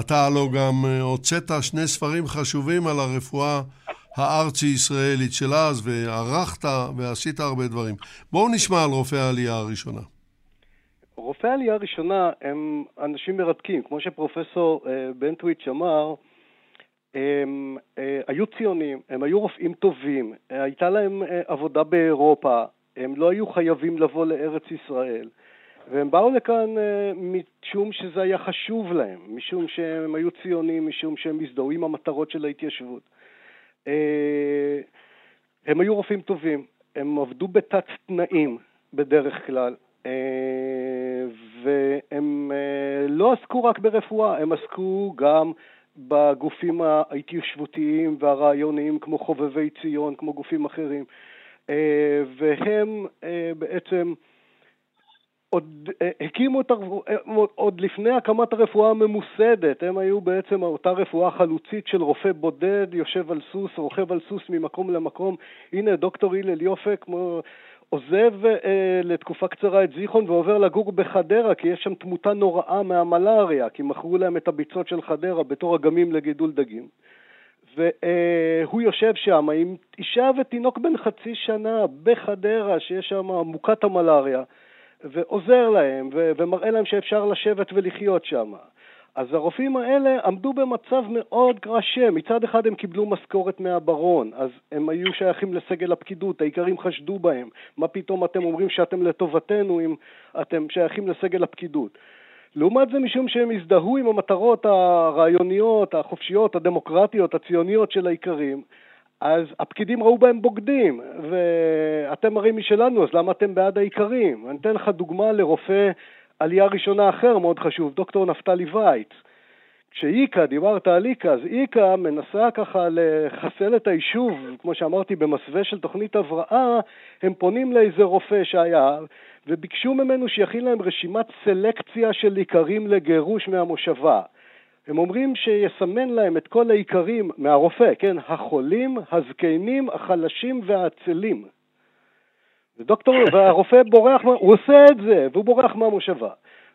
אתה הלוא גם אה, הוצאת שני ספרים חשובים על הרפואה הארצי-ישראלית של אז, וערכת ועשית הרבה דברים. בואו נשמע על רופאי העלייה הראשונה. רופאי העלייה הראשונה הם אנשים מרתקים. כמו שפרופסור אה, בנטוויץ' אמר, הם אה, היו ציונים, הם היו רופאים טובים, הייתה להם עבודה באירופה, הם לא היו חייבים לבוא לארץ ישראל, והם באו לכאן אה, משום שזה היה חשוב להם, משום שהם היו ציונים, משום שהם הזדהו עם המטרות של ההתיישבות. אה, הם היו רופאים טובים, הם עבדו בתת תנאים בדרך כלל, אה, והם לא עסקו רק ברפואה, הם עסקו גם בגופים ההתיישבותיים והרעיוניים כמו חובבי ציון, כמו גופים אחרים, והם בעצם עוד אה, הקימו את הרפואה, אה, עוד לפני הקמת הרפואה הממוסדת, הם היו בעצם אותה רפואה חלוצית של רופא בודד, יושב על סוס, רוכב על סוס ממקום למקום. הנה דוקטור הלל יופק כמו, עוזב אה, לתקופה קצרה את זיכרון ועובר לגור בחדרה כי יש שם תמותה נוראה מהמלאריה, כי מכרו להם את הביצות של חדרה בתור אגמים לגידול דגים. והוא יושב שם עם אישה ותינוק בן חצי שנה בחדרה, שיש שם מוכת המלאריה. ועוזר להם ו- ומראה להם שאפשר לשבת ולחיות שם. אז הרופאים האלה עמדו במצב מאוד קשה. מצד אחד הם קיבלו משכורת מהברון, אז הם היו שייכים לסגל הפקידות, האיכרים חשדו בהם. מה פתאום אתם אומרים שאתם לטובתנו אם אתם שייכים לסגל הפקידות? לעומת זה משום שהם הזדהו עם המטרות הרעיוניות, החופשיות, הדמוקרטיות, הציוניות של האיכרים, אז הפקידים ראו בהם בוגדים, ואתם הרי משלנו, אז למה אתם בעד העיקרים? אני אתן לך דוגמה לרופא עלייה ראשונה אחר מאוד חשוב, דוקטור נפתלי וייץ. כשאיקה, דיברת על איקה, אז איקה מנסה ככה לחסל את היישוב, כמו שאמרתי, במסווה של תוכנית הבראה, הם פונים לאיזה רופא שהיה, וביקשו ממנו שיכין להם רשימת סלקציה של איכרים לגירוש מהמושבה. הם אומרים שיסמן להם את כל העיקרים מהרופא, כן, החולים, הזקנים, החלשים והעצלים. ודוקטור, <laughs> והרופא בורח, הוא עושה את זה, והוא בורח מהמושבה.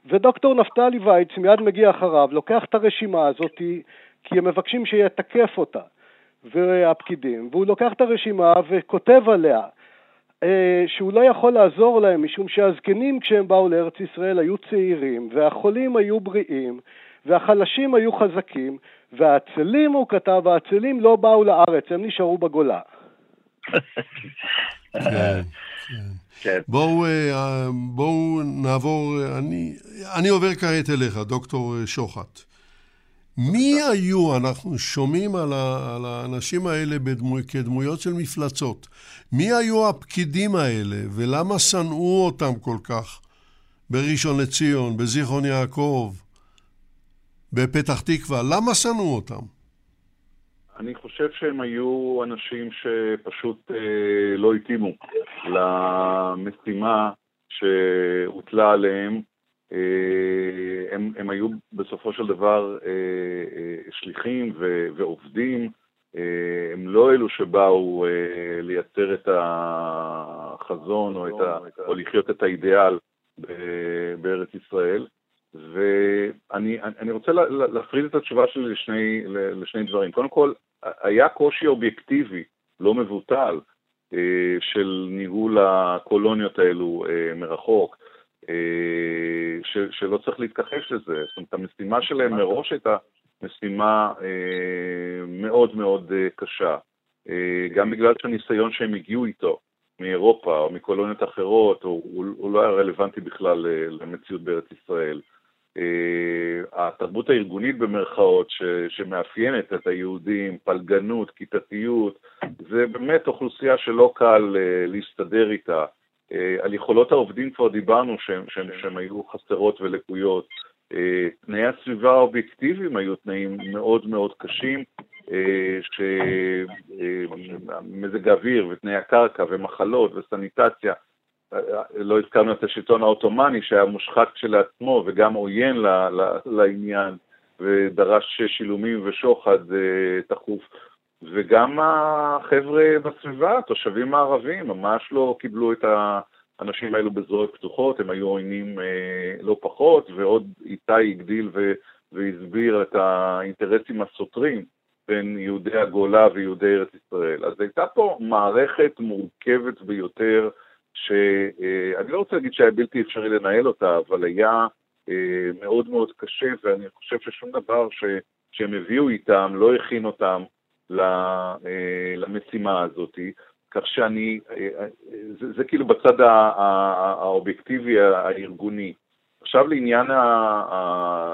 ודוקטור נפתלי וייץ מיד מגיע אחריו, לוקח את הרשימה הזאת, כי הם מבקשים שיתקף אותה, והפקידים, והוא לוקח את הרשימה וכותב עליה אה, שהוא לא יכול לעזור להם, משום שהזקנים כשהם באו לארץ ישראל היו צעירים, והחולים היו בריאים, והחלשים היו חזקים, והעצלים, הוא כתב, העצלים לא באו לארץ, הם נשארו בגולה. <laughs> כן, כן. כן. בואו, אה, בואו נעבור, אני, אני עובר כעת אליך, דוקטור שוחט. מי היו, אנחנו שומעים על, ה, על האנשים האלה בדמו, כדמויות של מפלצות, מי היו הפקידים האלה ולמה שנאו אותם כל כך בראשון לציון, בזיכרון יעקב, בפתח תקווה, למה שנאו אותם? אני חושב שהם היו אנשים שפשוט אה, לא התאימו למשימה שהוטלה עליהם. אה, הם, הם היו בסופו של דבר אה, אה, שליחים ו, ועובדים. אה, הם לא אלו שבאו אה, לייצר את החזון או, את ה, או לחיות את האידיאל בארץ ישראל. ואני רוצה להפריד את התשובה שלי לשני, לשני דברים. קודם כל, היה קושי אובייקטיבי, לא מבוטל, אה, של ניהול הקולוניות האלו אה, מרחוק, אה, ש, שלא צריך להתכחש לזה. זאת אומרת, המשימה שלהם מראש הייתה משימה מאוד מאוד קשה, גם בגלל שהניסיון שהם הגיעו איתו מאירופה או מקולוניות אחרות, הוא, הוא לא היה רלוונטי בכלל למציאות בארץ ישראל. אה, התרבות הארגונית במרכאות ש, שמאפיינת את היהודים, פלגנות, כיתתיות, זה באמת אוכלוסייה שלא קל uh, להסתדר איתה. Uh, על יכולות העובדים כבר דיברנו שהן היו חסרות ולקויות. תנאי הסביבה האובייקטיביים היו תנאים מאוד מאוד קשים, שמזג האוויר ותנאי הקרקע ומחלות וסניטציה לא הזכרנו את השלטון העות'מאני שהיה מושחת כשלעצמו וגם עוין לעניין ודרש שילומים ושוחד אה, תכוף. וגם החבר'ה בסביבה, התושבים הערבים, ממש לא קיבלו את האנשים האלו בזרועות פתוחות, הם היו עוינים אה, לא פחות, ועוד איתי הגדיל והסביר את האינטרסים הסותרים בין יהודי הגולה ויהודי ארץ ישראל. אז הייתה פה מערכת מורכבת ביותר, שאני לא רוצה להגיד שהיה בלתי אפשרי לנהל אותה, אבל היה אה, מאוד מאוד קשה, ואני חושב ששום דבר שהם הביאו איתם לא הכין אותם למשימה הזאת, כך שאני, זה, זה כאילו בצד האובייקטיבי הארגוני. עכשיו לעניין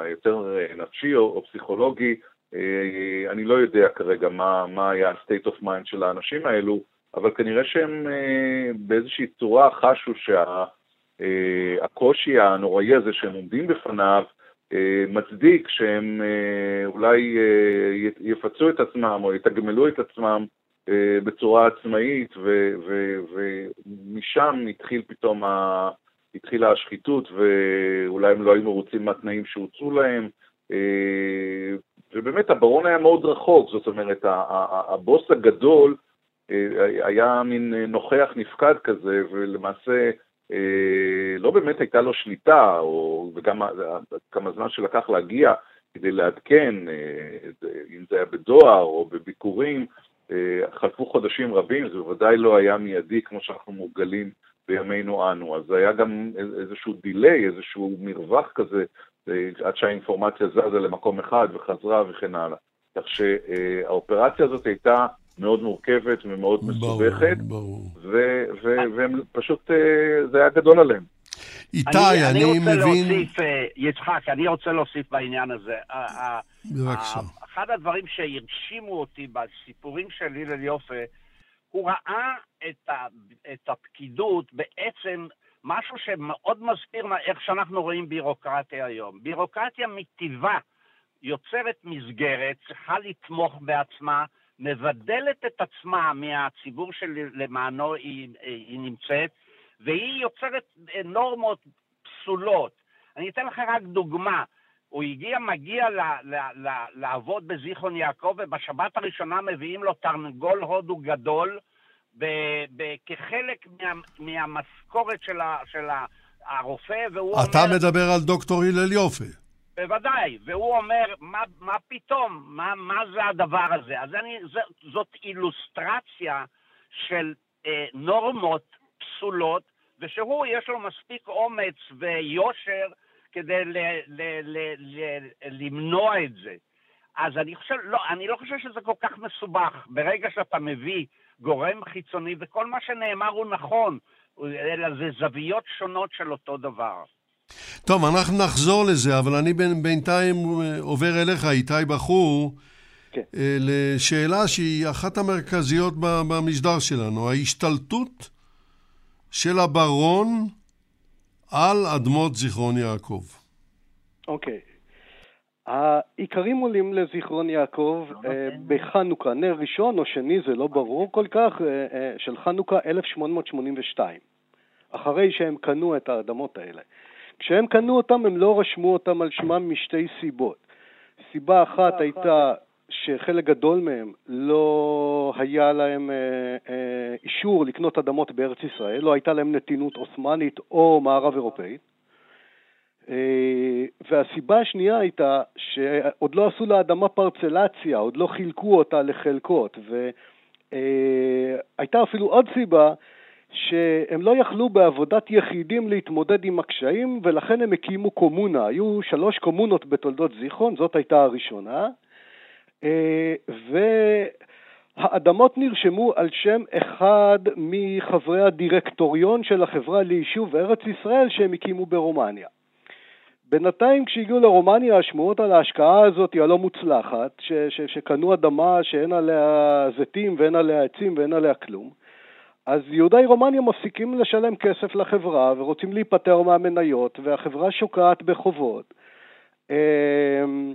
היותר נפשי או, או פסיכולוגי, אה, אני לא יודע כרגע מה, מה היה ה-state of mind של האנשים האלו, אבל כנראה שהם אה, באיזושהי צורה חשו שהקושי אה, הנוראי הזה שהם עומדים בפניו מצדיק שהם אולי יפצו את עצמם או יתגמלו את עצמם בצורה עצמאית, ומשם התחיל פתאום ה... התחילה השחיתות ואולי הם לא היו מרוצים מהתנאים שהוצאו להם. אה, ובאמת הברון היה מאוד רחוק, זאת אומרת, הבוס הגדול אה, היה מין נוכח נפקד כזה, ולמעשה אה, לא באמת הייתה לו שליטה, או, וגם כמה זמן שלקח להגיע כדי לעדכן, אם זה היה בדואר או בביקורים, חלפו חודשים רבים, זה בוודאי לא היה מיידי כמו שאנחנו מורגלים בימינו אנו. אז היה גם איזשהו דיליי, איזשהו מרווח כזה, אה, עד שהאינפורמציה זזה למקום אחד וחזרה וכן הלאה. כך שהאופרציה הזאת הייתה מאוד מורכבת ומאוד מסובכת, ברור, ברור. והם פשוט, אה, זה היה גדול עליהם. איתי, אני, אני, אני רוצה מבין... להוסיף, אה, יצחק, אני רוצה להוסיף בעניין הזה. בבקשה. אחד הדברים שהרשימו אותי בסיפורים של הלל יופה, הוא ראה את, ה, את הפקידות בעצם משהו שמאוד מזכיר איך שאנחנו רואים בירוקרטיה היום. בירוקרטיה מטבעה יוצרת מסגרת, צריכה לתמוך בעצמה, מבדלת את עצמה מהציבור שלמענו היא, היא נמצאת, והיא יוצרת נורמות פסולות. אני אתן לך רק דוגמה. הוא הגיע, מגיע ל, ל, ל, לעבוד בזיכרון יעקב, ובשבת הראשונה מביאים לו תרנגול הודו גדול, ב, ב, כחלק מה, מהמשכורת של, ה, של הרופא, והוא אתה אומר... אתה מדבר על דוקטור הלל יופי. בוודאי, והוא אומר, מה, מה פתאום? מה, מה זה הדבר הזה? אז אני, זה, זאת אילוסטרציה של אה, נורמות פסולות, ושהוא, יש לו מספיק אומץ ויושר כדי ל, ל, ל, ל, למנוע את זה. אז אני חושב, לא, אני לא חושב שזה כל כך מסובך. ברגע שאתה מביא גורם חיצוני, וכל מה שנאמר הוא נכון, אלא זה זוויות שונות של אותו דבר. טוב, אנחנו נחזור לזה, אבל אני בינתיים אה, עובר אליך, איתי בחור, כן. אה, לשאלה שהיא אחת המרכזיות במשדר שלנו, ההשתלטות של הברון על אדמות זיכרון יעקב. אוקיי. העיקרים עולים לזיכרון יעקב לא אה, בחנוכה, נר ראשון או שני, זה לא ברור כל כך, של חנוכה 1882, אחרי שהם קנו את האדמות האלה. כשהם קנו אותם הם לא רשמו אותם על שמם משתי סיבות. סיבה אחת הייתה שחלק גדול מהם לא היה להם אישור לקנות אדמות בארץ ישראל, לא הייתה להם נתינות עות'מאנית או מערב אירופאית. אה, והסיבה השנייה הייתה שעוד לא עשו לאדמה פרצלציה, עוד לא חילקו אותה לחלקות, והייתה אה, אפילו עוד סיבה שהם לא יכלו בעבודת יחידים להתמודד עם הקשיים ולכן הם הקימו קומונה. היו שלוש קומונות בתולדות זיכרון, זאת הייתה הראשונה, אה, והאדמות נרשמו על שם אחד מחברי הדירקטוריון של החברה ליישוב ארץ ישראל שהם הקימו ברומניה. בינתיים כשהגיעו לרומניה השמועות על ההשקעה הזאת הלא מוצלחת, ש, ש, שקנו אדמה שאין עליה זיתים ואין עליה עצים ואין עליה כלום, אז יהודי רומניה מפסיקים לשלם כסף לחברה ורוצים להיפטר מהמניות והחברה שוקעת בחובות. אמ,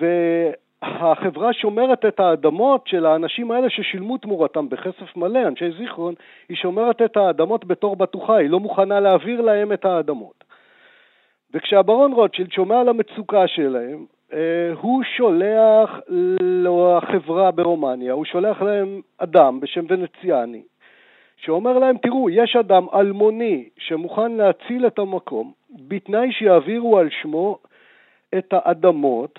והחברה שומרת את האדמות של האנשים האלה ששילמו תמורתם בכסף מלא, אנשי זיכרון, היא שומרת את האדמות בתור בטוחה, היא לא מוכנה להעביר להם את האדמות. וכשהברון רוטשילד שומע על המצוקה שלהם, אה, הוא שולח לחברה ברומניה, הוא שולח להם אדם בשם ונציאני, שאומר להם, תראו, יש אדם אלמוני שמוכן להציל את המקום, בתנאי שיעבירו על שמו את האדמות,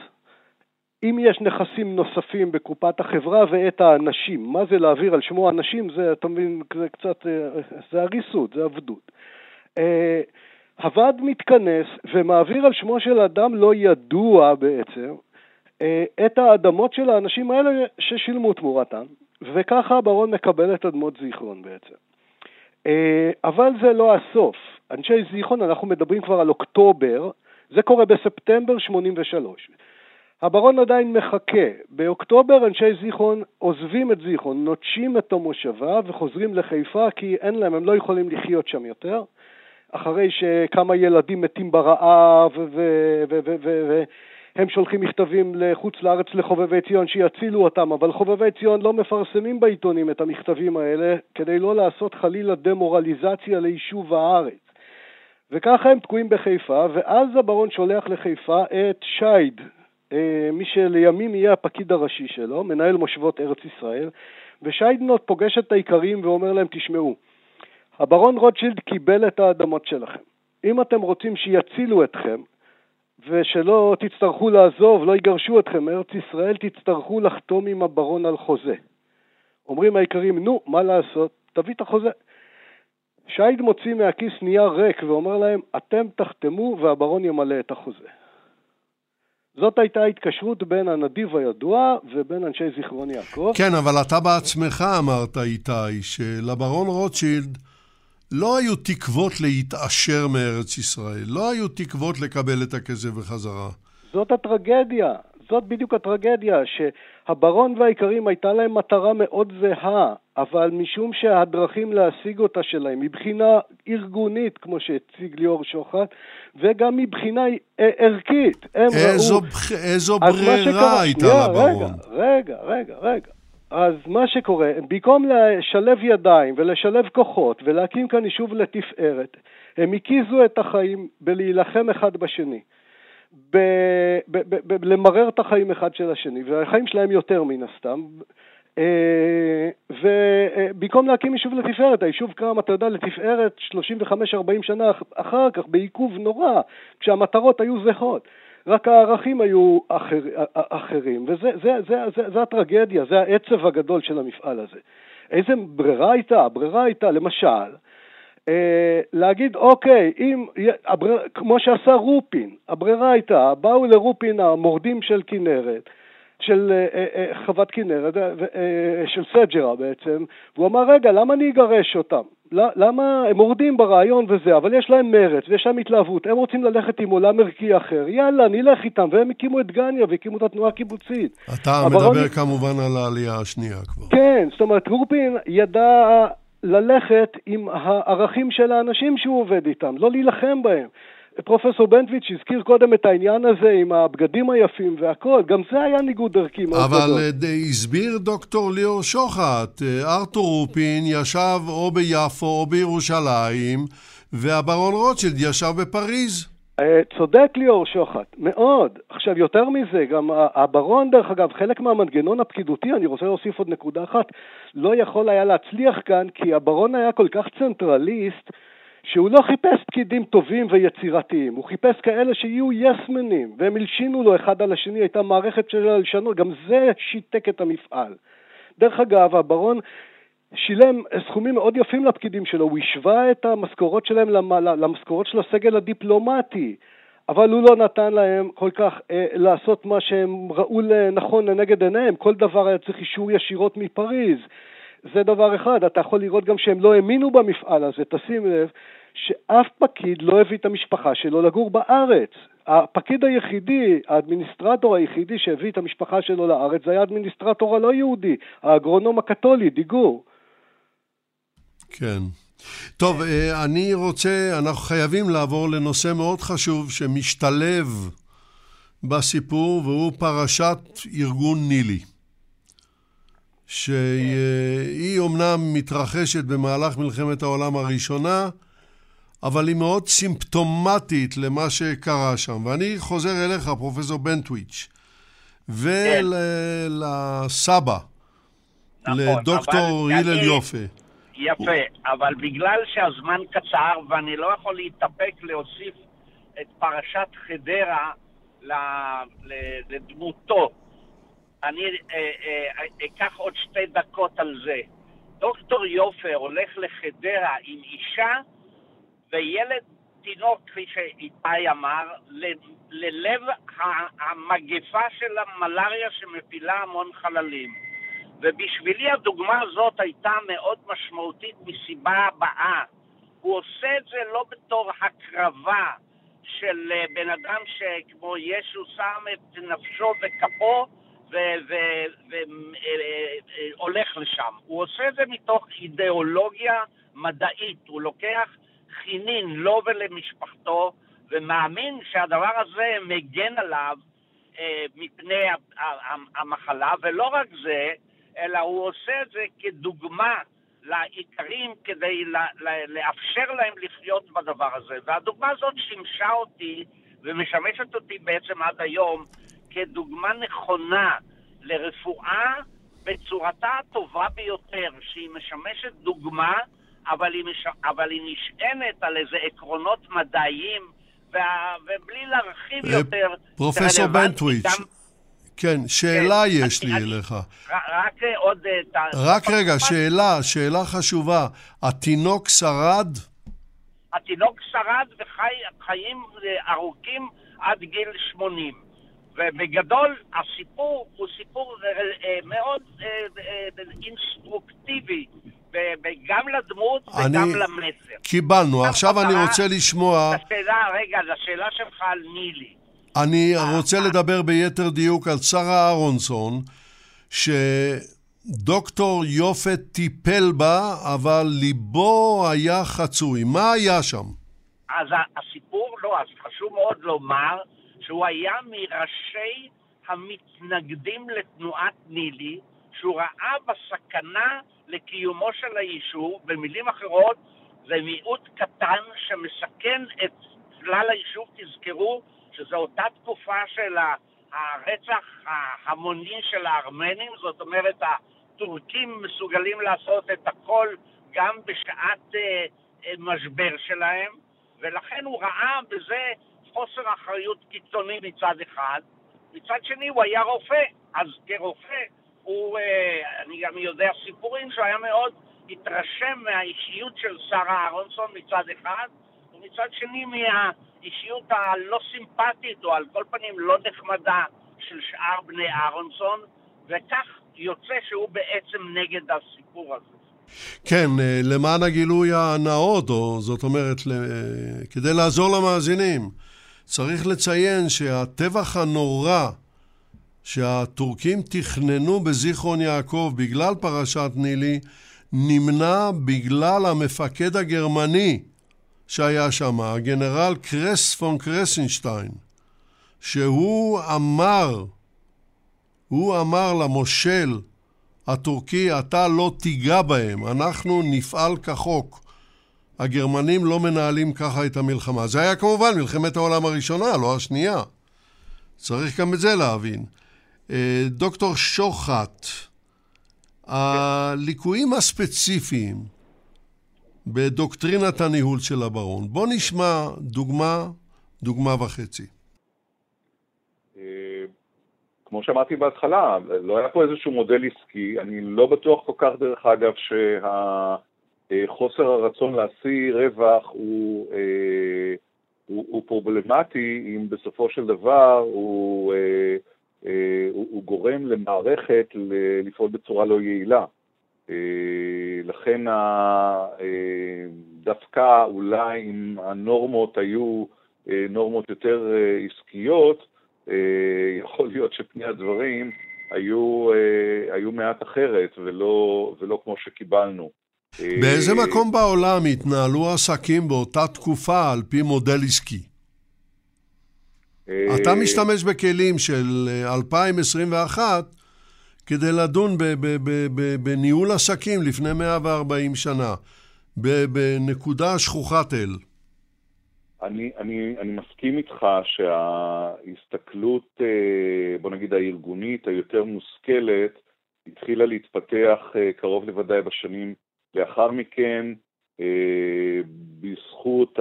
אם יש נכסים נוספים בקופת החברה ואת האנשים. מה זה להעביר על שמו אנשים? זה, אתה מבין, זה קצת, זה עריסות, זה עבדות. אה, הוועד מתכנס ומעביר על שמו של אדם לא ידוע בעצם אה, את האדמות של האנשים האלה ששילמו תמורתן, וככה הברון מקבל את אדמות זיכרון בעצם. אה, אבל זה לא הסוף. אנשי זיכרון, אנחנו מדברים כבר על אוקטובר, זה קורה בספטמבר 83. הברון עדיין מחכה. באוקטובר אנשי זיכרון עוזבים את זיכרון, נוטשים את המושבה וחוזרים לחיפה כי אין להם, הם לא יכולים לחיות שם יותר. אחרי שכמה ילדים מתים ברעב והם שולחים מכתבים לחוץ לארץ לחובבי ציון שיצילו אותם, אבל חובבי ציון לא מפרסמים בעיתונים את המכתבים האלה כדי לא לעשות חלילה דמורליזציה ליישוב הארץ. וככה הם תקועים בחיפה, ואז הברון שולח לחיפה את שייד, אה, מי שלימים יהיה הפקיד הראשי שלו, מנהל מושבות ארץ ישראל, ושיידנוט פוגש את האיכרים ואומר להם, תשמעו, הברון רוטשילד קיבל את האדמות שלכם. אם אתם רוצים שיצילו אתכם, ושלא תצטרכו לעזוב, לא יגרשו אתכם מארץ ישראל, תצטרכו לחתום עם הברון על חוזה. אומרים האיכרים, נו, מה לעשות? תביא את החוזה. שייד מוציא מהכיס נייר ריק ואומר להם, אתם תחתמו והברון ימלא את החוזה. זאת הייתה התקשרות בין הנדיב הידוע ובין אנשי זיכרון יעקב. כן, אבל אתה בעצמך אמרת, איתי, שלברון רוטשילד לא היו תקוות להתעשר מארץ ישראל, לא היו תקוות לקבל את הכסף בחזרה. זאת הטרגדיה, זאת בדיוק הטרגדיה, שהברון והאיכרים הייתה להם מטרה מאוד זהה, אבל משום שהדרכים להשיג אותה שלהם מבחינה ארגונית, כמו שהציג ליאור שוחט, וגם מבחינה ערכית, הם איזו, ראו... איזו ברירה הייתה לברון? רגע, רגע, רגע, רגע. אז מה שקורה, במקום לשלב ידיים ולשלב כוחות ולהקים כאן יישוב לתפארת, הם הקיזו את החיים בלהילחם אחד בשני. ב- ב- ב- למרר את החיים אחד של השני, והחיים שלהם יותר מן הסתם. אה, ובמקום להקים יישוב לתפארת, היישוב קם, אתה יודע, לתפארת 35-40 שנה אחר כך, בעיכוב נורא, כשהמטרות היו זהות. רק הערכים היו אחר, אחרים, וזה זה, זה, זה, זה הטרגדיה, זה העצב הגדול של המפעל הזה. איזה ברירה הייתה? הברירה הייתה, למשל, אה, להגיד, אוקיי, אם, הבריר, כמו שעשה רופין, הברירה הייתה, באו לרופין המורדים של כנרת, של אה, אה, אה חוות כנרת, של סג'רה בעצם, והוא אמר, רגע, למה אני אגרש אותם? למה הם מורדים ברעיון וזה, אבל יש להם מרץ ויש להם התלהבות, הם רוצים ללכת עם עולם ערכי אחר, יאללה, נלך איתם, והם הקימו את גניה והקימו את התנועה הקיבוצית. אתה מדבר כמובן על העלייה השנייה כבר. כן, זאת אומרת, רופין ידע ללכת עם הערכים של האנשים שהוא עובד איתם, לא להילחם בהם. פרופסור בנטוויץ' הזכיר קודם את העניין הזה עם הבגדים היפים והכל, גם זה היה ניגוד ערכי מאוד גדול. אבל אה, הסביר דוקטור ליאור שוחט, אה, ארתור רופין ישב או ביפו או בירושלים, והברון רוטשילד ישב בפריז. אה, צודק ליאור שוחט, מאוד. עכשיו, יותר מזה, גם הברון, דרך אגב, חלק מהמנגנון הפקידותי, אני רוצה להוסיף עוד נקודה אחת, לא יכול היה להצליח כאן, כי הברון היה כל כך צנטרליסט, שהוא לא חיפש פקידים טובים ויצירתיים, הוא חיפש כאלה שיהיו יסמנים, והם הלשינו לו אחד על השני, הייתה מערכת של הלשנות, גם זה שיתק את המפעל. דרך אגב, הברון שילם סכומים מאוד יפים לפקידים שלו, הוא השווה את המשכורות שלהם למשכורות של הסגל הדיפלומטי, אבל הוא לא נתן להם כל כך אה, לעשות מה שהם ראו לנכון לנגד עיניהם, כל דבר היה צריך אישור ישירות מפריז. זה דבר אחד. אתה יכול לראות גם שהם לא האמינו במפעל הזה, תשים לב שאף פקיד לא הביא את המשפחה שלו לגור בארץ. הפקיד היחידי, האדמיניסטרטור היחידי שהביא את המשפחה שלו לארץ זה היה האדמיניסטרטור הלא יהודי, האגרונום הקתולי, דיגור. כן. טוב, אה, אני רוצה, אנחנו חייבים לעבור לנושא מאוד חשוב שמשתלב בסיפור, והוא פרשת ארגון נילי. שהיא אומנם מתרחשת במהלך מלחמת העולם הראשונה, אבל היא מאוד סימפטומטית למה שקרה שם. ואני חוזר אליך, פרופסור בנטוויץ', ולסבא, נכון, לדוקטור הלל יופה. יפה, אבל בגלל שהזמן קצר ואני לא יכול להתאפק להוסיף את פרשת חדרה לדמותו אני אה, אה, אקח עוד שתי דקות על זה. דוקטור יופר הולך לחדרה עם אישה וילד התינוק, כפי שאיתי אמר, ללב המגפה של המלאריה שמפילה המון חללים. ובשבילי הדוגמה הזאת הייתה מאוד משמעותית מסיבה הבאה. הוא עושה את זה לא בתור הקרבה של אה, בן אדם שכמו ישו שם את נפשו בכפו והולך אה, אה, לשם. הוא עושה את זה מתוך אידיאולוגיה מדעית. הוא לוקח חינין לו ולמשפחתו ומאמין שהדבר הזה מגן עליו אה, מפני המחלה, ולא רק זה, אלא הוא עושה את זה כדוגמה לאיכרים כדי לאפשר להם לחיות בדבר הזה. והדוגמה הזאת שימשה אותי ומשמשת אותי בעצם עד היום כדוגמה נכונה לרפואה בצורתה הטובה ביותר, שהיא משמשת דוגמה, אבל היא, מש... אבל היא נשענת על איזה עקרונות מדעיים, וה... ובלי להרחיב אה, יותר... פרופסור בנטוויץ', גם... כן, שאלה כן, יש אני, לי אני, אליך. רק עוד... אה, רק רגע, שאלה, שאלה חשובה. התינוק שרד? התינוק שרד וחיים אה, ארוכים עד גיל 80. ובגדול הסיפור הוא סיפור אה, מאוד אינסטרוקטיבי, גם לדמות וגם למסר. קיבלנו, עכשיו אני רוצה לשמוע... לשאלה, רגע, לשאלה שלך על נילי. אני רוצה לדבר ביתר דיוק על שרה אהרונסון, שדוקטור יופת טיפל בה, אבל ליבו היה חצוי. מה היה שם? אז הסיפור, לא, אז חשוב מאוד לומר שהוא היה מראשי המתנגדים לתנועת נילי, שהוא ראה בסכנה לקיומו של היישוב, במילים אחרות, זה מיעוט קטן שמסכן את כלל היישוב. תזכרו שזו אותה תקופה של הרצח ההמוני של הארמנים, זאת אומרת, הטורקים מסוגלים לעשות את הכל גם בשעת אה, אה, משבר שלהם, ולכן הוא ראה בזה חוסר אחריות קיצוני מצד אחד, מצד שני הוא היה רופא, אז כרופא הוא, אה, אני גם יודע סיפורים שהוא היה מאוד התרשם מהאישיות של שרה אהרונסון מצד אחד, ומצד שני מה... האישיות הלא סימפטית, או על כל פנים לא נחמדה, של שאר בני אהרונסון, וכך יוצא שהוא בעצם נגד הסיפור הזה. כן, אה, למען הגילוי הנאות, או זאת אומרת, כדי לעזור למאזינים, צריך לציין שהטבח הנורא שהטורקים תכננו בזיכרון יעקב בגלל פרשת נילי, נמנע בגלל המפקד הגרמני שהיה שם, הגנרל קרס פון קרסנשטיין, שהוא אמר, הוא אמר למושל הטורקי, אתה לא תיגע בהם, אנחנו נפעל כחוק. הגרמנים לא מנהלים ככה את המלחמה. זה היה כמובן מלחמת העולם הראשונה, לא השנייה. צריך גם את זה להבין. אה, דוקטור שוחט, הליקויים הספציפיים בדוקטרינת הניהול של הברון. בוא נשמע דוגמה, דוגמה וחצי. אה, כמו שאמרתי בהתחלה, לא היה פה איזשהו מודל עסקי, אני לא בטוח כל כך דרך אגב שהחוסר הרצון להשיא רווח הוא, אה, הוא, הוא פרובלמטי אם בסופו של דבר הוא, הוא, הוא גורם למערכת לפעול בצורה לא יעילה. אה, לכן אה, דווקא אולי אם הנורמות היו אה, נורמות יותר עסקיות, יכול להיות שפני הדברים היו, היו מעט אחרת ולא, ולא כמו שקיבלנו. באיזה מקום בעולם התנהלו עסקים באותה תקופה על פי מודל עסקי? אתה משתמש בכלים של 2021 כדי לדון בניהול עסקים לפני 140 שנה, בנקודה שכוחת אל. אני, אני, אני מסכים איתך שההסתכלות, אה, בוא נגיד הארגונית, היותר מושכלת, התחילה להתפתח אה, קרוב לוודאי בשנים לאחר מכן, אה, בזכות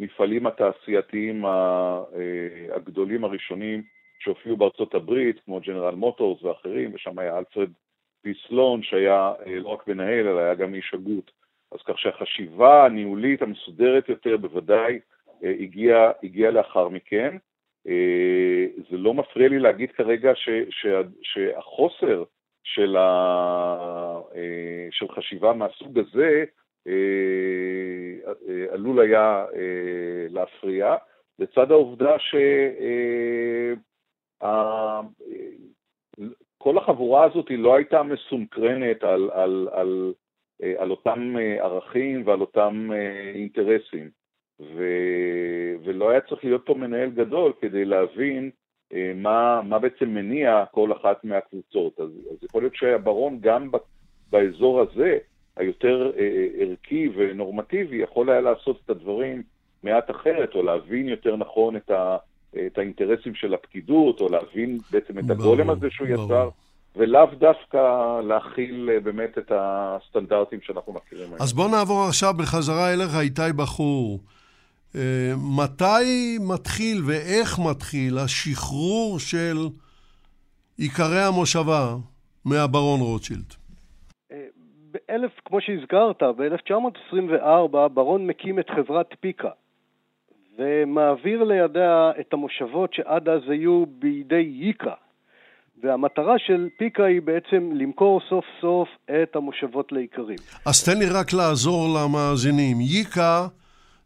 המפעלים התעשייתיים הגדולים הראשונים שהופיעו בארצות הברית, כמו ג'נרל מוטורס ואחרים, ושם היה אלפרד פי סלון, שהיה אה, לא רק מנהל, אלא היה גם איש הגות. אז כך שהחשיבה הניהולית המסודרת יותר בוודאי הגיעה הגיע לאחר מכן. זה לא מפריע לי להגיד כרגע ש, ש, שהחוסר של, ה, של חשיבה מהסוג הזה עלול היה להפריע, לצד העובדה ש... כל החבורה הזאת לא הייתה מסונקרנת על, על, על, אה, על אותם אה, ערכים ועל אותם אה, אינטרסים. ו, ולא היה צריך להיות פה מנהל גדול כדי להבין מה, מה בעצם מניע כל אחת מהקבוצות. אז, אז יכול להיות שהברון גם באזור הזה, היותר ערכי ונורמטיבי, יכול היה לעשות את הדברים מעט אחרת, או להבין יותר נכון את, ה, את האינטרסים של הפקידות, או להבין בעצם את הגולם הזה שהוא יצר. ולאו דווקא להכיל אה, באמת את הסטנדרטים שאנחנו מכירים היום. אז בוא נעבור עכשיו בחזרה אליך, איתי בחור. מתי מתחיל ואיך מתחיל השחרור של עיקרי המושבה מהברון רוטשילד? אה, באלף, כמו שהזכרת, ב-1924 ברון מקים את חברת פיקה ומעביר לידיה את המושבות שעד אז היו בידי ייקה, והמטרה של פיקה היא בעצם למכור סוף סוף את המושבות לאיכרים. אז תן לי רק לעזור למאזינים. ייקה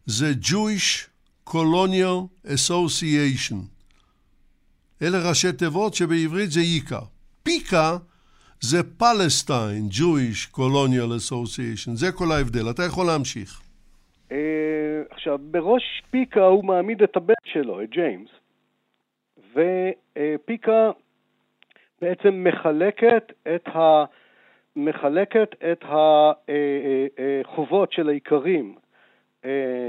זה Jewish Colonial Association. אלה ראשי תיבות שבעברית זה ייקה. פיקה זה Palestine Jewish Colonial Association. זה כל ההבדל. אתה יכול להמשיך. אה, עכשיו, בראש פיקה הוא מעמיד את הבן שלו, את ג'יימס, ופיקה בעצם מחלקת את, ה, מחלקת את החובות של האיכרים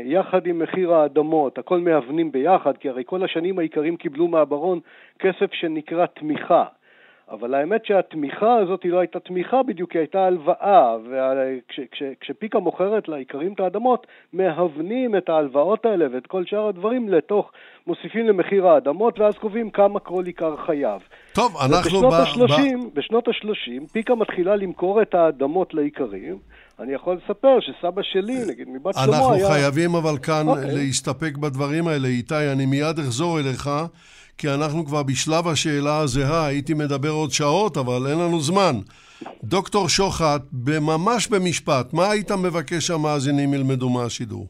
יחד עם מחיר האדמות, הכל מהוונים ביחד, כי הרי כל השנים האיכרים קיבלו מהברון כסף שנקרא תמיכה. אבל האמת שהתמיכה הזאת היא לא הייתה תמיכה בדיוק, היא הייתה הלוואה, וכשפיקה מוכרת לאיכרים את האדמות, מהוונים את ההלוואות האלה ואת כל שאר הדברים לתוך, מוסיפים למחיר האדמות, ואז קובעים כמה כל איכר חייב. טוב, אנחנו... בשנות ה-30, ב... בשנות ה-30, פיקה מתחילה למכור את האדמות לאיכרים. אני יכול לספר שסבא שלי, נגיד, מבת שלמה היה... אנחנו חייבים אבל כאן okay. אוקיי. להסתפק בדברים האלה. איתי, אני מיד אחזור אליך. כי אנחנו כבר בשלב השאלה הזהה, הייתי מדבר עוד שעות, אבל אין לנו זמן. דוקטור שוחט, ממש במשפט, מה היית מבקש שהמאזינים ילמדו מהשידור?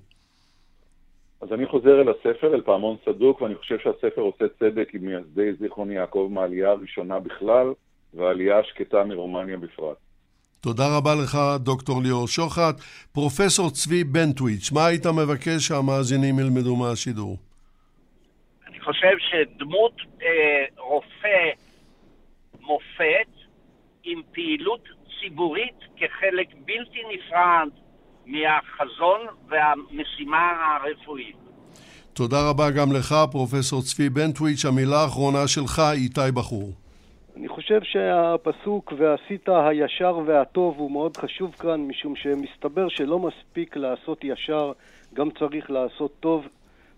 אז אני חוזר אל הספר, אל פעמון סדוק, ואני חושב שהספר עושה צדק עם מייסדי זיכרון יעקב מהעלייה הראשונה בכלל, והעלייה השקטה מרומניה בפרט. תודה רבה לך, דוקטור ליאור שוחט. פרופסור צבי בנטוויץ', מה היית מבקש שהמאזינים ילמדו מהשידור? חושב שדמות אה, רופא מופת עם פעילות ציבורית כחלק בלתי נפרד מהחזון והמשימה הרפואית. תודה רבה גם לך, פרופסור צבי בנטוויץ'. המילה האחרונה שלך, איתי בחור. אני חושב שהפסוק ועשית הישר והטוב הוא מאוד חשוב כאן, משום שמסתבר שלא מספיק לעשות ישר, גם צריך לעשות טוב,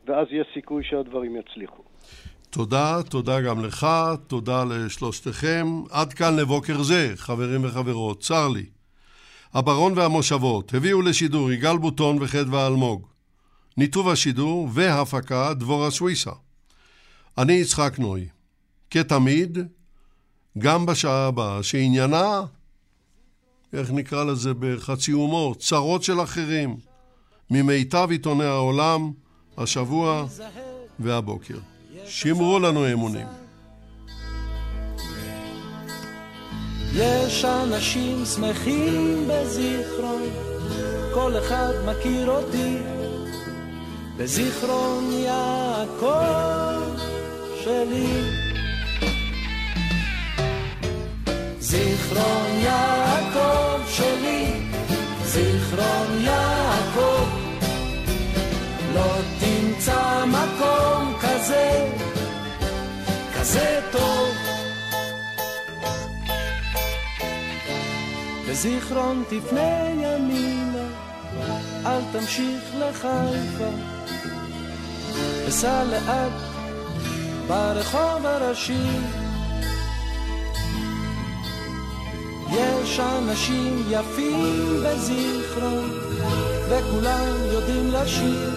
ואז יש סיכוי שהדברים יצליחו. תודה, תודה גם לך, תודה לשלושתכם. עד כאן לבוקר זה, חברים וחברות, צר לי. הברון והמושבות הביאו לשידור יגאל בוטון וחדווה אלמוג. ניתוב השידור והפקה דבורה סוויסה. אני יצחק נוי. כתמיד, גם בשעה הבאה, שעניינה, איך נקרא לזה בחצי הומור, צרות של אחרים, ממיטב עיתוני העולם, השבוע והבוקר. שמרו לנו אמונים. יש אנשים שמחים בזיכרון, כל אחד מכיר אותי, בזיכרון יעקב שלי. זיכרון יעקב שלי, זיכרון יעקב, לא תמצא מקום כזה, כזה טוב. בזיכרון תפנה ימינה, אל תמשיך לחיפה, וסע לאט ברחוב הראשי. יש אנשים יפים בזיכרון וכולם יודעים לשיר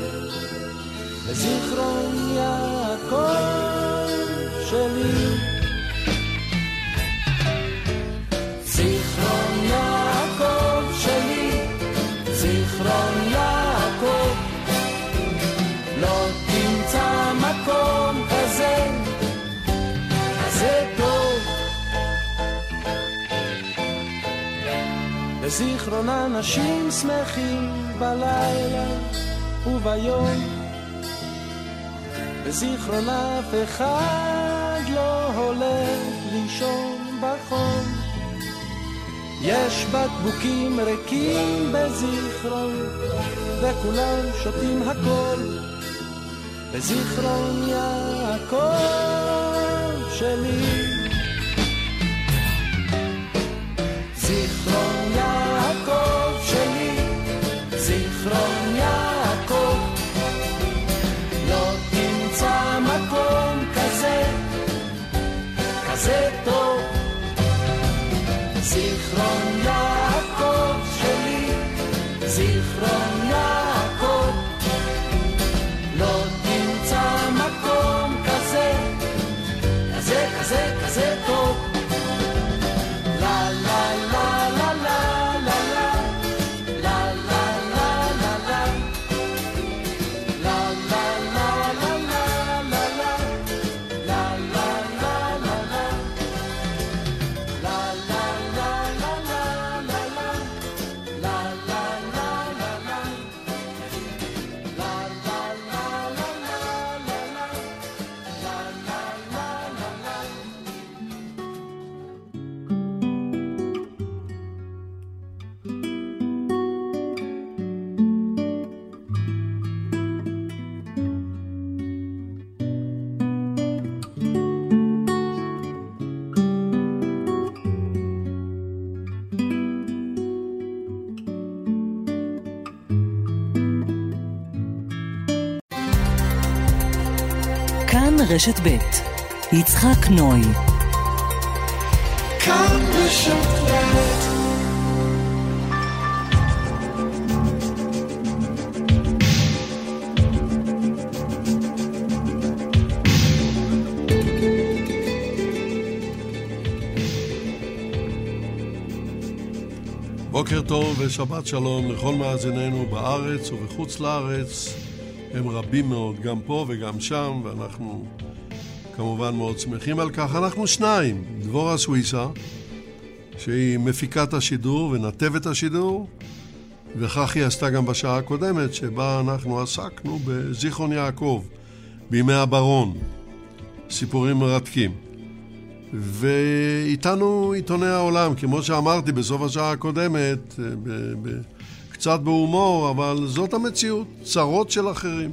לזיכרון יעקב שלי. לזיכרון אנשים שמחים בלילה וביום. בזיכרון אף אחד לא הולך לישון בחום. יש בקבוקים ריקים בזיכרון, וכולם שותים הכל. בזיכרון יעקב שלי. זיכרון רשת ב' יצחק נוי. כאן בוקר טוב ושבת שלום לכל מאזיננו בארץ ובחוץ לארץ. הם רבים מאוד, גם פה וגם שם, ואנחנו כמובן מאוד שמחים על כך. אנחנו שניים, דבורה סוויסה, שהיא מפיקת השידור ונתבת השידור, וכך היא עשתה גם בשעה הקודמת, שבה אנחנו עסקנו בזיכרון יעקב, בימי הברון, סיפורים מרתקים. ואיתנו עיתוני העולם, כמו שאמרתי בסוף השעה הקודמת, קצת בהומור, אבל זאת המציאות, צרות של אחרים.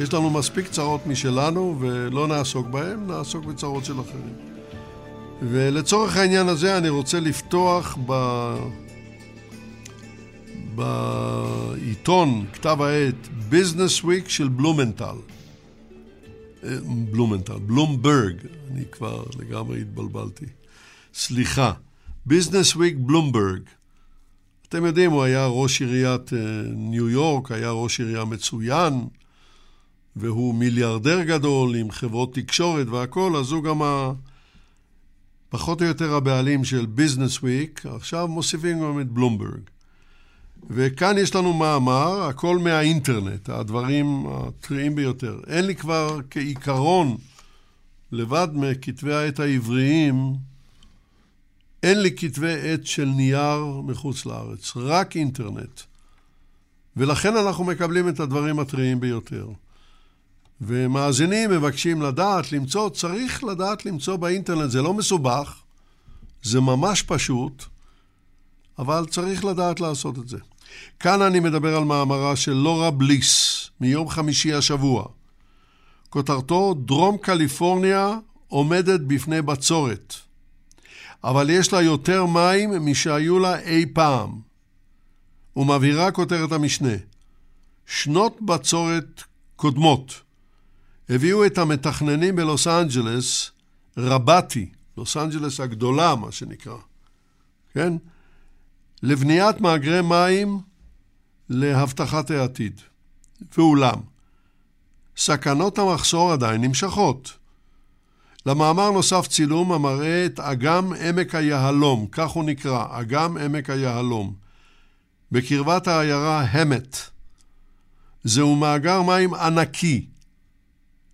יש לנו מספיק צרות משלנו ולא נעסוק בהן, נעסוק בצרות של אחרים. ולצורך העניין הזה אני רוצה לפתוח ב... בעיתון, כתב העת, ביזנס וויק של בלומנטל. אה, בלומנטל, בלומברג, אני כבר לגמרי התבלבלתי. סליחה, ביזנס וויק בלומברג. אתם יודעים, הוא היה ראש עיריית אה, ניו יורק, היה ראש עירייה מצוין, והוא מיליארדר גדול עם חברות תקשורת והכול, אז הוא גם ה... פחות או יותר הבעלים של ביזנס וויק, עכשיו מוסיפים גם את בלומברג. וכאן יש לנו מאמר, הכל מהאינטרנט, הדברים הטריים ביותר. אין לי כבר כעיקרון, לבד מכתבי העת העבריים, אין לי כתבי עת של נייר מחוץ לארץ, רק אינטרנט. ולכן אנחנו מקבלים את הדברים הטריים ביותר. ומאזינים מבקשים לדעת, למצוא, צריך לדעת למצוא באינטרנט, זה לא מסובך, זה ממש פשוט, אבל צריך לדעת לעשות את זה. כאן אני מדבר על מאמרה של לורה בליס, מיום חמישי השבוע. כותרתו, דרום קליפורניה עומדת בפני בצורת, אבל יש לה יותר מים משהיו לה אי פעם. ומבהירה כותרת המשנה, שנות בצורת קודמות הביאו את המתכננים בלוס אנג'לס, רבתי, לוס אנג'לס הגדולה, מה שנקרא, כן? לבניית מאגרי מים להבטחת העתיד. ואולם, סכנות המחסור עדיין נמשכות. למאמר נוסף צילום המראה את אגם עמק היהלום, כך הוא נקרא, אגם עמק היהלום, בקרבת העיירה המת. זהו מאגר מים ענקי,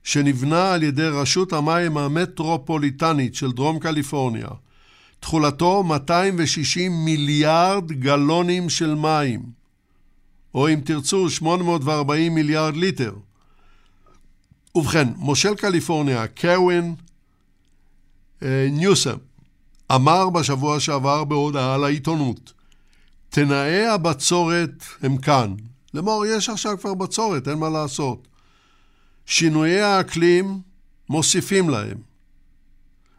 שנבנה על ידי רשות המים המטרופוליטנית של דרום קליפורניה. תכולתו 260 מיליארד גלונים של מים, או אם תרצו 840 מיליארד ליטר. ובכן, מושל קליפורניה, קרווין אה, ניוסם, אמר בשבוע שעבר בהודעה לעיתונות, תנאי הבצורת הם כאן. לאמור, יש עכשיו כבר בצורת, אין מה לעשות. שינויי האקלים מוסיפים להם,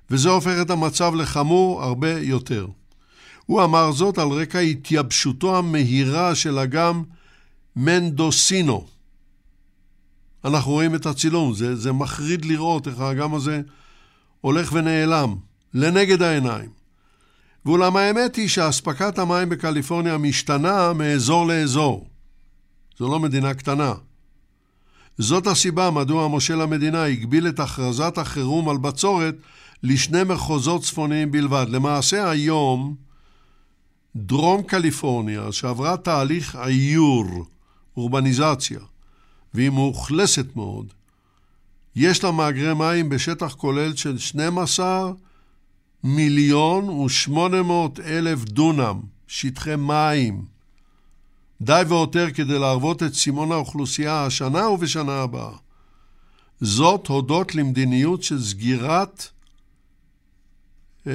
וזה הופך את המצב לחמור הרבה יותר. הוא אמר זאת על רקע התייבשותו המהירה של אגם מנדוסינו. אנחנו רואים את הצילום, זה, זה מחריד לראות איך האגם הזה הולך ונעלם, לנגד העיניים. ואולם האמת היא שאספקת המים בקליפורניה משתנה מאזור לאזור. זו לא מדינה קטנה. זאת הסיבה מדוע מושל המדינה הגביל את הכרזת החירום על בצורת לשני מחוזות צפוניים בלבד. למעשה היום, דרום קליפורניה, שעברה תהליך עיור, אורבניזציה, והיא מאוכלסת מאוד, יש לה מאגרי מים בשטח כולל של 12 מיליון ושמונה מאות אלף דונם, שטחי מים. די והותר כדי להרוות את סימון האוכלוסייה השנה ובשנה הבאה. זאת הודות למדיניות של סגירת אה,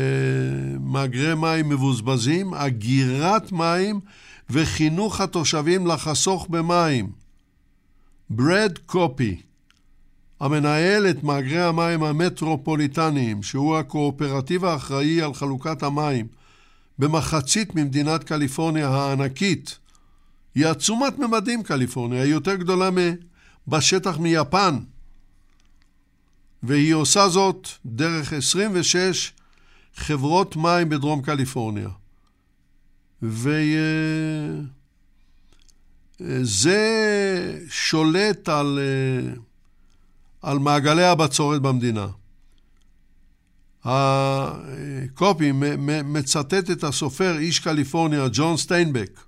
מאגרי מים מבוזבזים, אגירת מים וחינוך התושבים לחסוך במים. ברד קופי המנהל את מאגרי המים המטרופוליטניים, שהוא הקואופרטיב האחראי על חלוקת המים במחצית ממדינת קליפורניה הענקית, היא עצומת ממדים קליפורניה, היא יותר גדולה בשטח מיפן, והיא עושה זאת דרך 26 חברות מים בדרום קליפורניה. וזה שולט על... על מעגלי הבצורת במדינה. הקופי מצטט את הסופר איש קליפורניה ג'ון סטיינבק,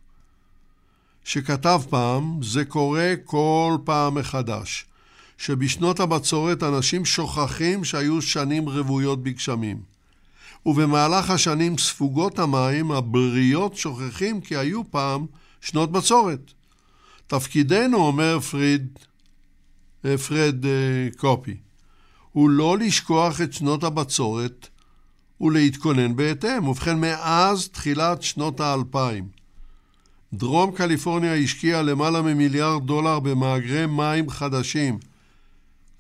שכתב פעם, זה קורה כל פעם מחדש, שבשנות הבצורת אנשים שוכחים שהיו שנים רוויות בגשמים. ובמהלך השנים ספוגות המים, הבריות שוכחים כי היו פעם שנות בצורת. תפקידנו, אומר פריד, פרד אה, קופי, הוא לא לשכוח את שנות הבצורת ולהתכונן בהתאם. ובכן, מאז תחילת שנות האלפיים, דרום קליפורניה השקיעה למעלה ממיליארד דולר במאגרי מים חדשים,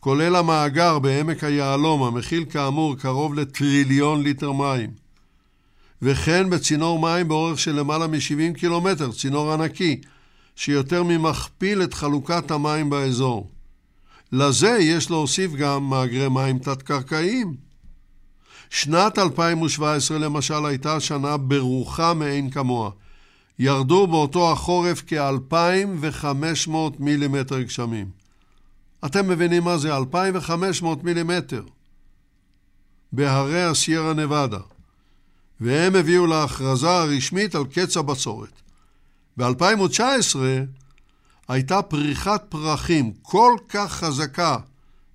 כולל המאגר בעמק היהלום, המכיל כאמור קרוב לטריליון ליטר מים, וכן בצינור מים באורך של למעלה מ-70 קילומטר, צינור ענקי, שיותר ממכפיל את חלוקת המים באזור. לזה יש להוסיף גם מאגרי מים תת-קרקעיים. שנת 2017 למשל הייתה שנה ברוכה מאין כמוה. ירדו באותו החורף כ-2,500 מילימטר גשמים. אתם מבינים מה זה 2,500 מילימטר בהרי הסיירה נבדה, והם הביאו להכרזה הרשמית על קץ הבצורת. ב-2019 הייתה פריחת פרחים כל כך חזקה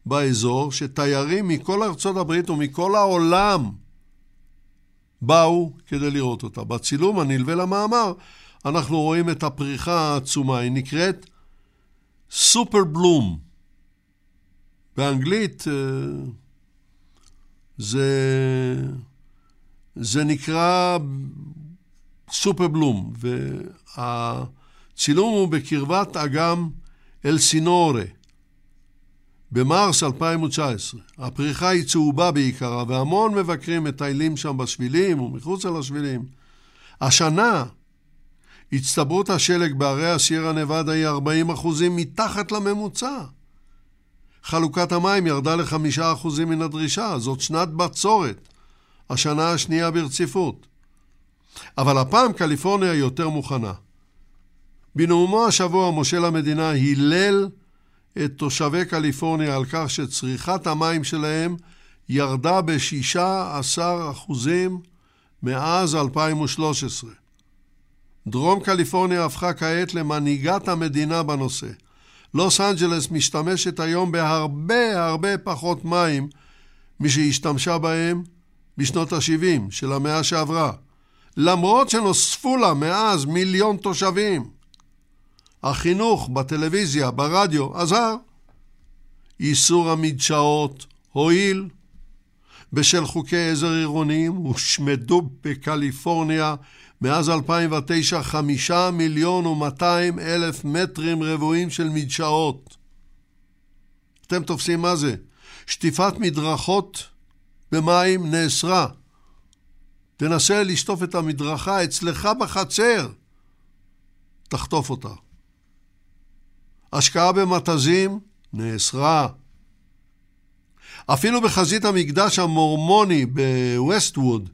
באזור, שתיירים מכל ארצות הברית ומכל העולם באו כדי לראות אותה. בצילום הנלווה למאמר אנחנו רואים את הפריחה העצומה, היא נקראת סופר בלום. באנגלית אה, זה, זה נקרא סופר בלום, וה... צילום הוא בקרבת אגם אלסינורה, במרס 2019. הפריחה היא צהובה בעיקרה, והמון מבקרים מטיילים שם בשבילים ומחוץ לשבילים. השנה הצטברות השלג בערי הסיירה נבדה היא 40 אחוזים מתחת לממוצע. חלוקת המים ירדה לחמישה אחוזים מן הדרישה, זאת שנת בצורת, השנה השנייה ברציפות. אבל הפעם קליפורניה יותר מוכנה. בנאומו השבוע מושל המדינה הילל את תושבי קליפורניה על כך שצריכת המים שלהם ירדה ב-16% מאז 2013. דרום קליפורניה הפכה כעת למנהיגת המדינה בנושא. לוס אנג'לס משתמשת היום בהרבה הרבה פחות מים משהשתמשה בהם בשנות ה-70 של המאה שעברה, למרות שנוספו לה מאז מיליון תושבים. החינוך בטלוויזיה, ברדיו, עזר. איסור המדשאות הועיל. בשל חוקי עזר עירוניים הושמדו בקליפורניה מאז 2009 חמישה מיליון ומאתיים אלף מטרים רבועים של מדשאות. אתם תופסים מה זה? שטיפת מדרכות במים נאסרה. תנסה לשטוף את המדרכה אצלך בחצר, תחטוף אותה. השקעה במתזים נאסרה. אפילו בחזית המקדש המורמוני בווסטווד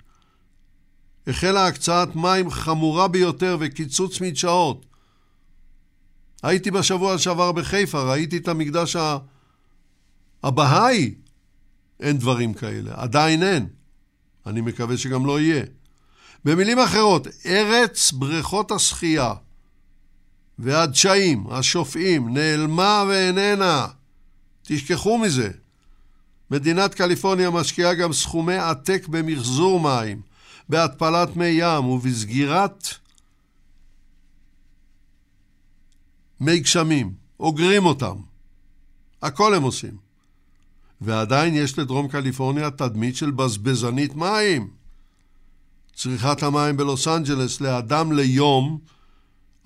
החלה הקצאת מים חמורה ביותר וקיצוץ מדשאות. הייתי בשבוע שעבר בחיפה, ראיתי את המקדש הבהאי. אין דברים כאלה, עדיין אין. אני מקווה שגם לא יהיה. במילים אחרות, ארץ בריכות השחייה והדשאים, השופעים, נעלמה ואיננה. תשכחו מזה. מדינת קליפורניה משקיעה גם סכומי עתק במחזור מים, בהתפלת מי ים ובסגירת מי גשמים. אוגרים אותם. הכל הם עושים. ועדיין יש לדרום קליפורניה תדמית של בזבזנית מים. צריכת המים בלוס אנג'לס לאדם ליום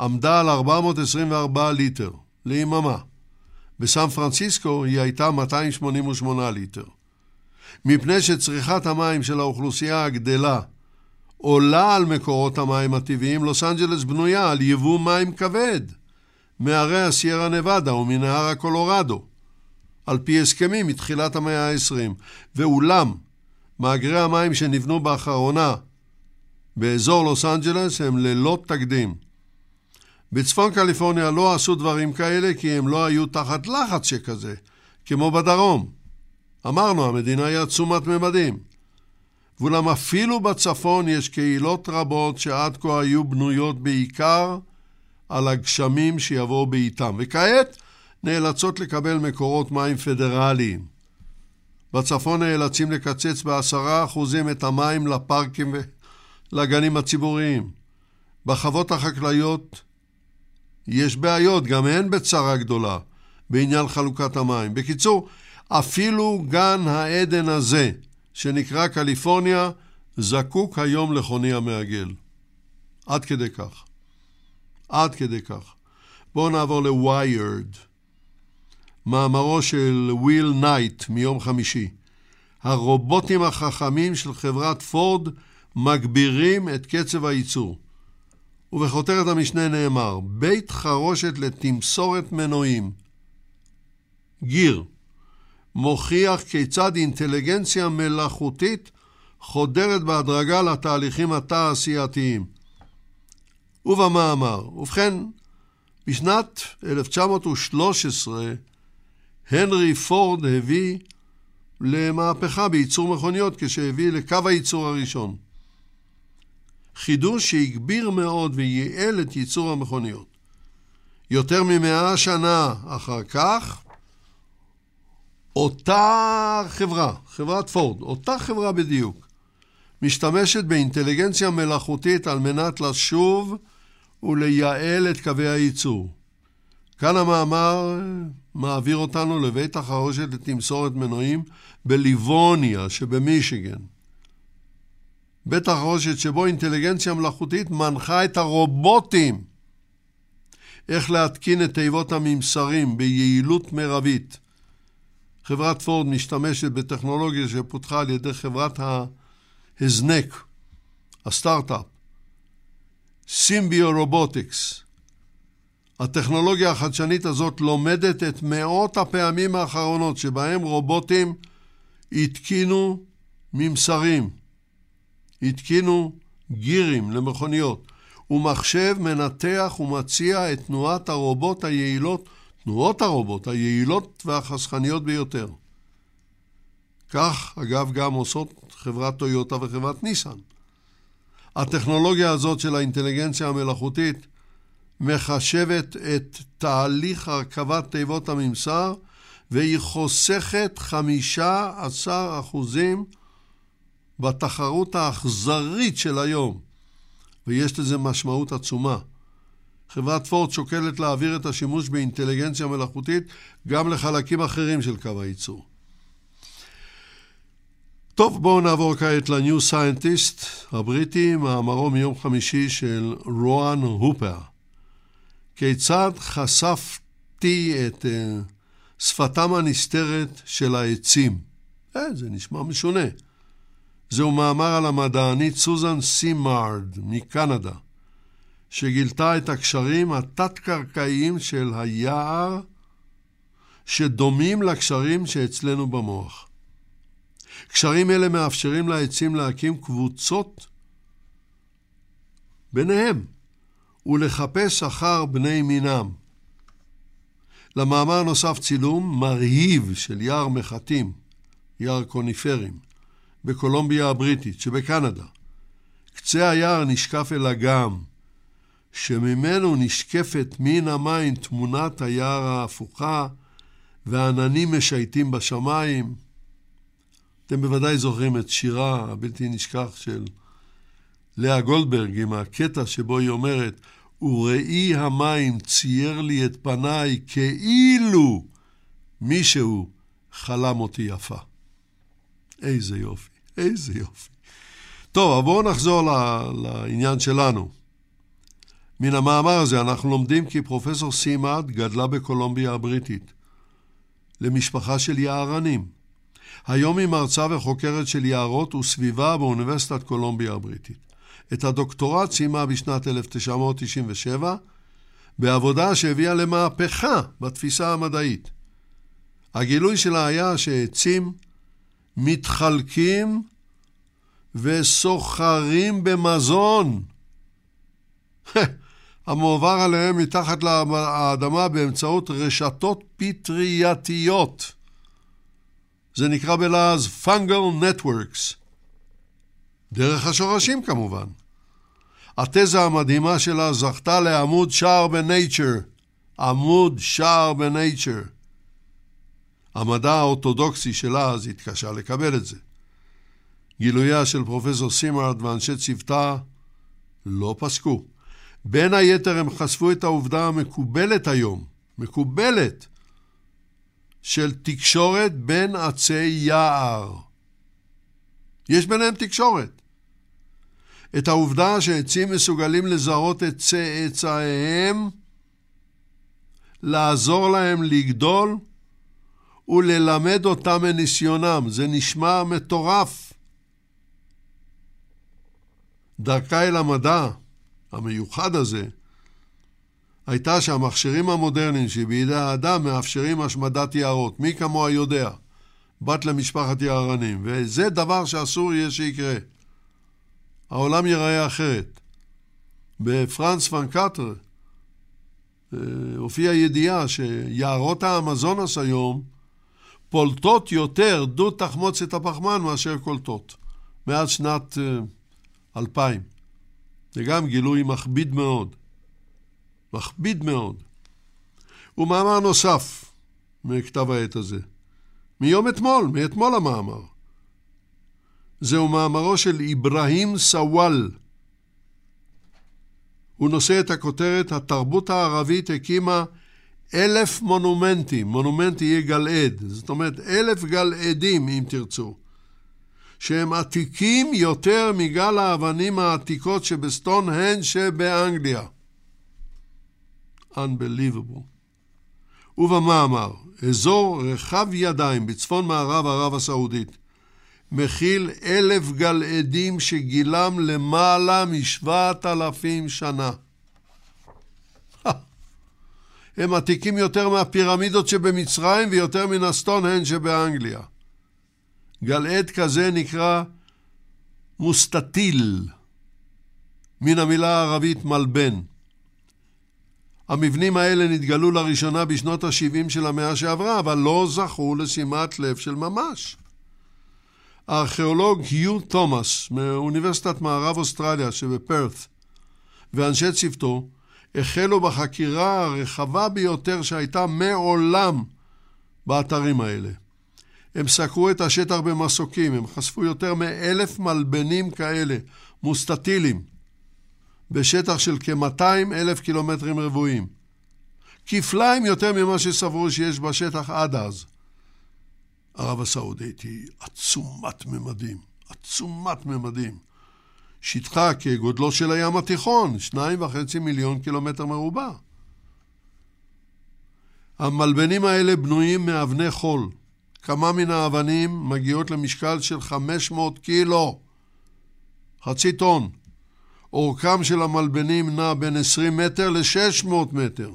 עמדה על 424 ליטר ליממה. בסן פרנסיסקו היא הייתה 288 ליטר. מפני שצריכת המים של האוכלוסייה הגדלה עולה על מקורות המים הטבעיים, לוס אנג'לס בנויה על יבוא מים כבד מהרי הסיירה נבדה ומנהר הקולורדו, על פי הסכמים מתחילת המאה ה-20. ואולם, מאגרי המים שנבנו באחרונה באזור לוס אנג'לס הם ללא תקדים. בצפון קליפורניה לא עשו דברים כאלה כי הם לא היו תחת לחץ שכזה, כמו בדרום. אמרנו, המדינה היא עצומת ממדים. ואולם אפילו בצפון יש קהילות רבות שעד כה היו בנויות בעיקר על הגשמים שיבואו בעיתם, וכעת נאלצות לקבל מקורות מים פדרליים. בצפון נאלצים לקצץ בעשרה אחוזים את המים לפארקים ולגנים הציבוריים. בחוות החקלאיות יש בעיות, גם הן בצרה גדולה, בעניין חלוקת המים. בקיצור, אפילו גן העדן הזה, שנקרא קליפורניה, זקוק היום לחוני המעגל. עד כדי כך. עד כדי כך. בואו נעבור ל-Wired. מאמרו של וויל נייט מיום חמישי. הרובוטים החכמים של חברת פורד מגבירים את קצב הייצור. ובכותרת המשנה נאמר, בית חרושת לתמסורת מנועים. גיר, מוכיח כיצד אינטליגנציה מלאכותית חודרת בהדרגה לתהליכים התעשייתיים. ובמאמר, ובכן, בשנת 1913 הנרי פורד הביא למהפכה בייצור מכוניות כשהביא לקו הייצור הראשון. חידוש שהגביר מאוד וייעל את ייצור המכוניות. יותר ממאה שנה אחר כך, אותה חברה, חברת פורד, אותה חברה בדיוק, משתמשת באינטליגנציה מלאכותית על מנת לשוב ולייעל את קווי הייצור. כאן המאמר מעביר אותנו לבית החרושת לתמסורת מנועים בליבוניה שבמישיגן. בית החרושת שבו אינטליגנציה מלאכותית מנחה את הרובוטים איך להתקין את תיבות הממסרים ביעילות מרבית. חברת פורד משתמשת בטכנולוגיה שפותחה על ידי חברת ההזנק, הסטארט-אפ, סימביו רובוטיקס. הטכנולוגיה החדשנית הזאת לומדת את מאות הפעמים האחרונות שבהם רובוטים התקינו ממסרים, התקינו גירים למכוניות, ומחשב מנתח ומציע את תנועת הרובוט היעילות, תנועות הרובוט היעילות והחסכניות ביותר. כך, אגב, גם עושות חברת טויוטה וחברת ניסן. הטכנולוגיה הזאת של האינטליגנציה המלאכותית מחשבת את תהליך הרכבת תיבות הממסר והיא חוסכת 15% בתחרות האכזרית של היום, ויש לזה משמעות עצומה. חברת פורט שוקלת להעביר את השימוש באינטליגנציה מלאכותית גם לחלקים אחרים של קו הייצור. טוב, בואו נעבור כעת ל-New Scientist הבריטי, מאמרו מיום חמישי של רואן הופר. כיצד חשפתי את uh, שפתם הנסתרת של העצים? אה, זה נשמע משונה. זהו מאמר על המדענית סוזן סימארד מקנדה, שגילתה את הקשרים התת-קרקעיים של היער שדומים לקשרים שאצלנו במוח. קשרים אלה מאפשרים לעצים להקים קבוצות ביניהם ולחפש אחר בני מינם. למאמר נוסף צילום מרהיב של יער מחטים, יער קוניפרים, בקולומביה הבריטית שבקנדה. קצה היער נשקף אל אגם, שממנו נשקפת מן המים תמונת היער ההפוכה, ועננים משייטים בשמיים. אתם בוודאי זוכרים את שירה הבלתי נשכח של לאה גולדברג עם הקטע שבו היא אומרת וראי המים צייר לי את פניי כאילו מישהו חלם אותי יפה. איזה יופי, איזה יופי. טוב, אבל בואו נחזור לעניין שלנו. מן המאמר הזה אנחנו לומדים כי פרופסור סימארד גדלה בקולומביה הבריטית, למשפחה של יערנים. היום היא מרצה וחוקרת של יערות וסביבה באוניברסיטת קולומביה הבריטית. את הדוקטורט סיימה בשנת 1997 בעבודה שהביאה למהפכה בתפיסה המדעית. הגילוי שלה היה שעצים מתחלקים וסוחרים במזון. המועבר עליהם מתחת לאדמה באמצעות רשתות פטרייתיות. זה נקרא בלעז Fungal Networks. דרך השורשים כמובן. התזה המדהימה שלה זכתה לעמוד שער בנייצ'ר. עמוד שער בנייצ'ר. המדע האורתודוקסי שלה אז התקשה לקבל את זה. גילויה של פרופסור סימארד ואנשי צוותה לא פסקו. בין היתר הם חשפו את העובדה המקובלת היום, מקובלת, של תקשורת בין עצי יער. יש ביניהם תקשורת. את העובדה שעצים מסוגלים לזהות את צאצאיהם, לעזור להם לגדול וללמד אותם מניסיונם. זה נשמע מטורף. דרכה אל המדע המיוחד הזה הייתה שהמכשירים המודרניים שבידי האדם מאפשרים השמדת יערות. מי כמוה יודע? בת למשפחת יערנים. וזה דבר שאסור יהיה שיקרה. העולם ייראה אחרת. בפרנס פן קאטר אה, הופיעה ידיעה שיערות האמזונס היום פולטות יותר דו תחמוצת הפחמן מאשר קולטות, מאז שנת 2000. אה, זה גם גילוי מכביד מאוד. מכביד מאוד. ומאמר נוסף מכתב העת הזה, מיום אתמול, מאתמול המאמר. זהו מאמרו של אברהים סוואל. הוא נושא את הכותרת התרבות הערבית הקימה אלף מונומנטים, מונומנט יהיה גלעד, זאת אומרת אלף גלעדים אם תרצו, שהם עתיקים יותר מגל האבנים העתיקות שבסטון הנד שבאנגליה. Unbelievable. ובמאמר, אזור רחב ידיים בצפון מערב ערב הסעודית, מכיל אלף גלעדים שגילם למעלה משבעת אלפים שנה. הם עתיקים יותר מהפירמידות שבמצרים ויותר מן הסטונהנג' שבאנגליה. גלעד כזה נקרא מוסטטיל, מן המילה הערבית מלבן. המבנים האלה נתגלו לראשונה בשנות ה-70 של המאה שעברה, אבל לא זכו לשימת לב של ממש. הארכיאולוג היו תומאס מאוניברסיטת מערב אוסטרליה שבפרת ואנשי צוותו החלו בחקירה הרחבה ביותר שהייתה מעולם באתרים האלה. הם סקרו את השטח במסוקים, הם חשפו יותר מאלף מלבנים כאלה, מוסטטילים, בשטח של כ-200 אלף קילומטרים רבועים. כפליים יותר ממה שסברו שיש בשטח עד אז. ערב הסעודית היא עצומת ממדים, עצומת ממדים. שטחה כגודלו של הים התיכון, שניים וחצי מיליון קילומטר מרובע. המלבנים האלה בנויים מאבני חול. כמה מן האבנים מגיעות למשקל של 500 קילו, חצי טון. אורכם של המלבנים נע בין 20 מטר ל-600 מטר,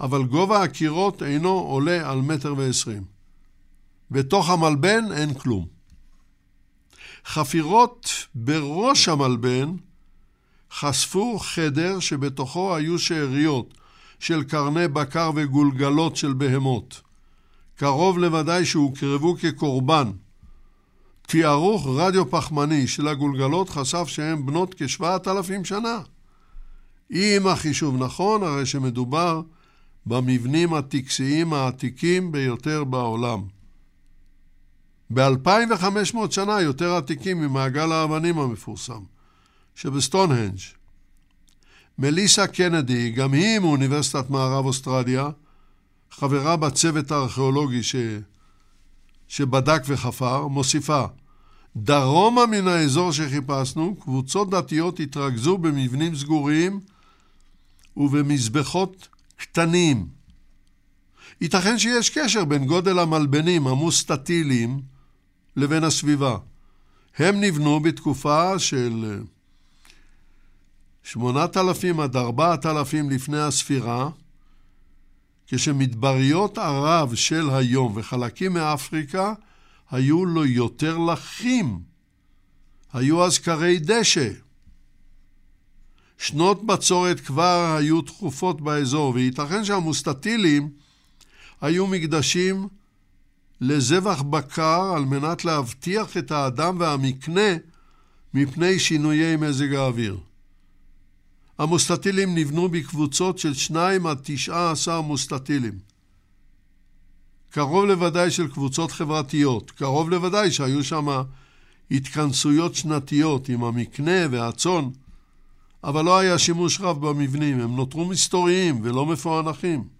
אבל גובה הקירות אינו עולה על מטר ועשרים. בתוך המלבן אין כלום. חפירות בראש המלבן חשפו חדר שבתוכו היו שאריות של קרני בקר וגולגלות של בהמות. קרוב לוודאי שהוקרבו כקורבן. תיארוך רדיו פחמני של הגולגלות חשף שהן בנות כשבעת אלפים שנה. אם החישוב נכון, הרי שמדובר במבנים הטקסיים העתיקים ביותר בעולם. ב-2500 שנה יותר עתיקים ממעגל האבנים המפורסם, שבסטונהנג'. מליסה קנדי, גם היא מאוניברסיטת מערב אוסטרליה, חברה בצוות הארכיאולוגי ש... שבדק וחפר, מוסיפה דרומה מן האזור שחיפשנו, קבוצות דתיות התרכזו במבנים סגורים ובמזבחות קטנים. ייתכן שיש קשר בין גודל המלבנים המוסטטיליים לבין הסביבה. הם נבנו בתקופה של 8,000 עד 4,000 לפני הספירה, כשמדבריות ערב של היום וחלקים מאפריקה היו לו יותר לחים. היו אז כרי דשא. שנות בצורת כבר היו תכופות באזור, וייתכן שהמוסטטילים היו מקדשים לזבח בקר על מנת להבטיח את האדם והמקנה מפני שינויי מזג האוויר. המוסטטילים נבנו בקבוצות של שניים עד תשעה עשר מוסטטילים. קרוב לוודאי של קבוצות חברתיות, קרוב לוודאי שהיו שם התכנסויות שנתיות עם המקנה והצאן, אבל לא היה שימוש רב במבנים, הם נותרו מסתוריים ולא מפוענחים.